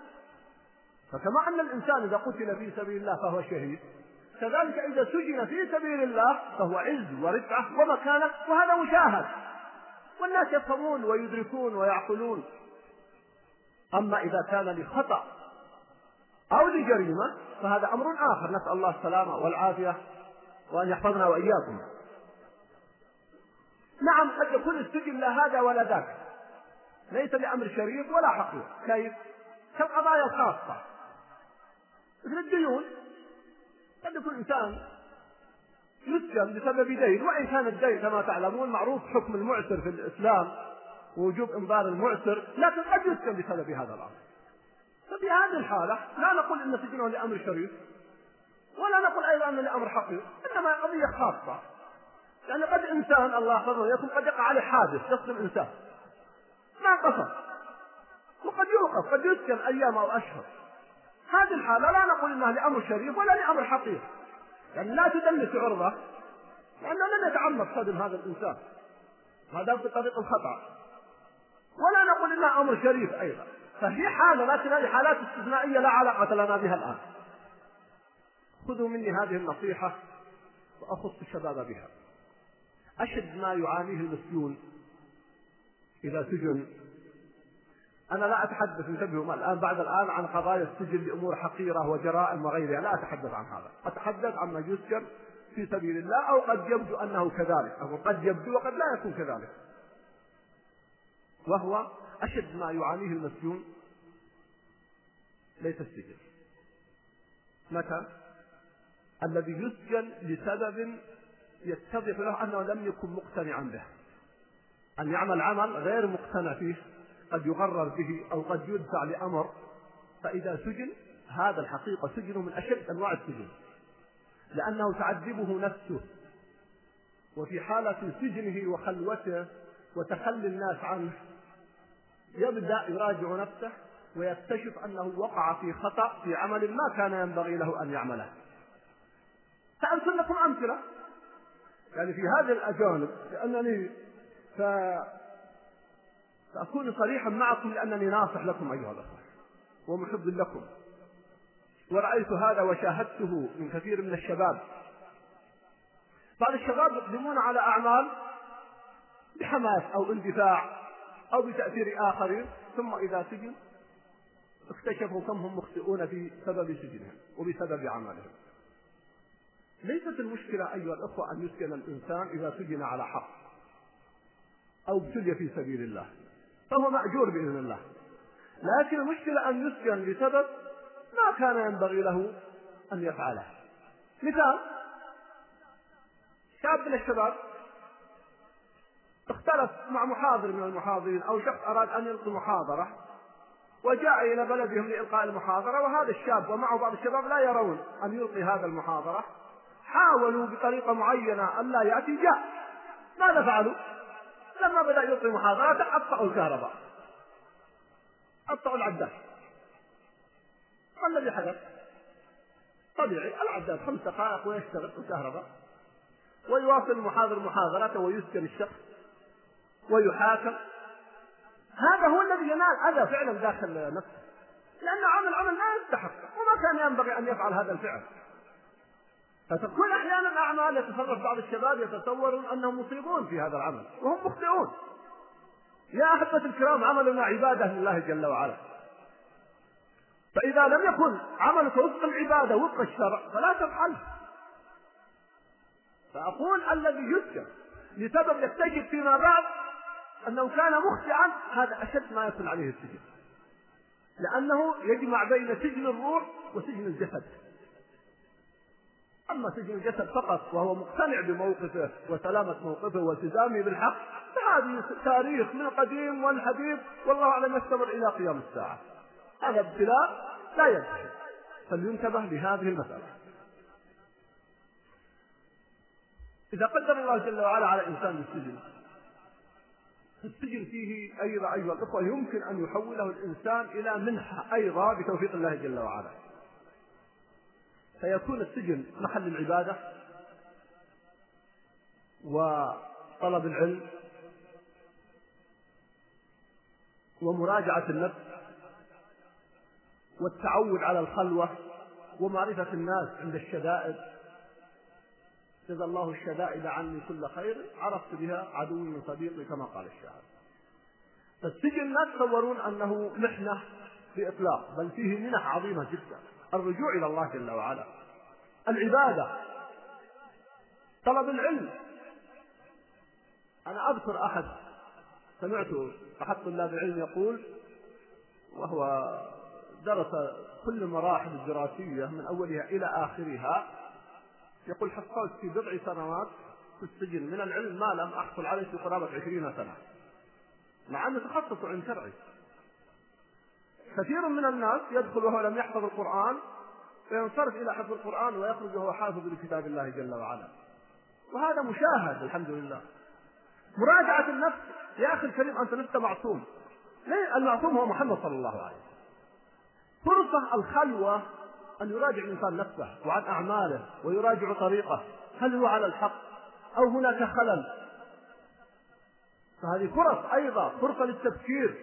فكما أن الإنسان إذا قتل في سبيل الله فهو شهيد كذلك إذا سجن في سبيل الله فهو عز ورفعة ومكانة وهذا مشاهد. والناس يفهمون ويدركون ويعقلون. أما إذا كان لخطأ أو لجريمة فهذا أمر آخر. نسأل الله السلامة والعافية وأن يحفظنا وإياكم. نعم قد يكون السجن لا هذا ولا ذاك. ليس لأمر شريف ولا حقير كيف؟ كالقضايا الخاصة. مثل الديون. قد يكون إنسان يسجن بسبب دين وإن كان الدين كما تعلمون معروف حكم المعسر في الإسلام ووجوب إنظار المعسر لكن قد يسجن بسبب هذا الأمر. ففي هذه الحالة لا نقول إن سجنه لأمر شريف ولا نقول أيضا أنه لأمر حقير إنما قضية خاصة. يعني قد إنسان الله يحفظه يكون قد يقع عليه حادث يصدم إنسان. ما قصد وقد يوقف قد يسكن أيام أو أشهر. هذه الحالة لا نقول إنها لأمر شريف ولا لأمر حقير يعني لا تدلس عرضة لأنه لم يتعمد صدم هذا الإنسان. هذا في طريق الخطأ. ولا نقول إنها أمر شريف أيضا. فهي حالة لكن هذه حالات استثنائية لا علاقة لنا بها الآن. خذوا مني هذه النصيحة وأخص الشباب بها. أشد ما يعانيه المسجون إذا سجن. أنا لا أتحدث انتبهوا الآن بعد الآن عن قضايا السجن لأمور حقيرة وجرائم وغيرها لا أتحدث عن هذا. أتحدث عن ما يسجن في سبيل الله أو قد يبدو أنه كذلك أو قد يبدو وقد لا يكون كذلك. وهو أشد ما يعانيه المسجون ليس السجن. متى؟ الذي يسجن لسبب يتضح له أنه لم يكن مقتنعا به. أن يعمل عمل غير مقتنع فيه قد يغرر به أو قد يدفع لأمر. فإذا سجن هذا الحقيقة سجنه من أشد أنواع السجن. لأنه تعذبه نفسه. وفي حالة سجنه وخلوته وتخلي الناس عنه يبدأ يراجع نفسه ويكتشف أنه وقع في خطأ في عمل ما كان ينبغي له أن يعمله. سأمثل لكم أمثلة؟ يعني في هذه الأجانب لأنني ف... سأكون صريحا معكم لأنني ناصح لكم أيها الأخوة ومحب لكم. ورأيت هذا وشاهدته من كثير من الشباب. بعض الشباب يقدمون على أعمال بحماس أو اندفاع أو بتأثير آخرين ثم إذا سجن اكتشفوا كم هم مخطئون في سبب سجنهم وبسبب عملهم. ليست المشكلة أيها الأخوة أن يسكن الإنسان إذا سجن على حق أو ابتلي في سبيل الله. فهو مأجور بإذن الله. لكن المشكلة أن يسجن لسبب ما كان ينبغي له أن يفعله. مثال شاب من الشباب اختلف مع محاضر من المحاضرين أو شخص أراد أن يلقي محاضرة وجاء إلى بلدهم لإلقاء المحاضرة وهذا الشاب ومعه بعض الشباب لا يرون أن يلقي هذا المحاضرة. حاولوا بطريقة معينة أن لا يأتي جاء ماذا فعلوا؟ لما بدأ يلقي محاضرة قطعوا الكهرباء. قطعوا العداد. ما الذي حدث؟ طبيعي العداد خمس دقائق ويشتغل الكهرباء. ويواصل المحاضر محاضرته ويسكن الشخص ويحاكم. هذا هو الذي ينال أذى فعلا داخل نفسه. لأنه عمل عمل لا يستحق وما كان ينبغي أن يفعل هذا الفعل. فتكون أحيانا أعمال يتصرف بعض الشباب يتصورون أنهم مصيبون في هذا العمل وهم مخطئون. يا أحبة الكرام عملنا عبادة لله جل وعلا. فإذا لم يكن عملك وفق العبادة وفق الشرع فلا تفعله فأقول الذي يسجن لسبب يكتشف فيما بعد أنه كان مخطئا هذا أشد ما يكون عليه السجن. لأنه يجمع بين سجن الروح وسجن الجسد. أما سجن الجسد فقط وهو مقتنع بموقفه وسلامة موقفه والتزامه بالحق فهذه تاريخ من القديم والحديث والله أعلم يستمر إلى قيام الساعة. هذا ابتلاء لا ينتهي. فلينتبه لهذه المسألة. إذا قدر الله جل وعلا على إنسان السجن السجن فيه أيضا أيها الأخوة يمكن أن يحوله الإنسان إلى منحة أيضا بتوفيق الله جل وعلا. فيكون السجن محل العبادة وطلب العلم ومراجعة النفس والتعود على الخلوة ومعرفة الناس عند الشدائد. جزا الله الشدائد عني كل خير. عرفت بها عدو من صديقي كما قال الشاعر. فالسجن لا تصورون أنه محنة بإطلاق بل فيه منح عظيمة جدا. الرجوع إلى الله جل وعلا. العبادة طلب العلم. أنا أذكر أحد سمعت أحد طلاب العلم يقول وهو درس كل المراحل الدراسية من أولها إلى آخرها يقول حصلت في بضع سنوات في السجن. من العلم ما لم أحصل عليه في قرابة عشرين سنة. مع أنه تخصص علم شرعي. كثير من الناس يدخل وهو لم يحفظ القرآن فينصرف إلى حفظ القرآن ويخرج وهو حافظ لكتاب الله جل وعلا. وهذا مشاهد الحمد لله مراجعة النفس. يا أخي الكريم أنت لست معصوم. ليه؟ المعصوم هو محمد صلى الله عليه وسلم. فرصة الخلوة أن يراجع الإنسان نفسه وعن أعماله ويراجع طريقه. هل هو على الحق أو هناك خلل؟ فهذه فرص أيضا فرصة للتفكير.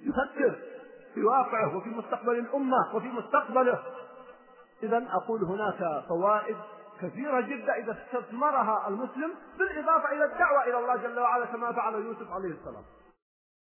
يفكر. في واقعه وفي مستقبل الأمة وفي مستقبله. إذا أقول هناك فوائد كثيرة جدا إذا استثمرها المسلم بالإضافة إلى الدعوة إلى الله جل وعلا كما فعل يوسف عليه السلام.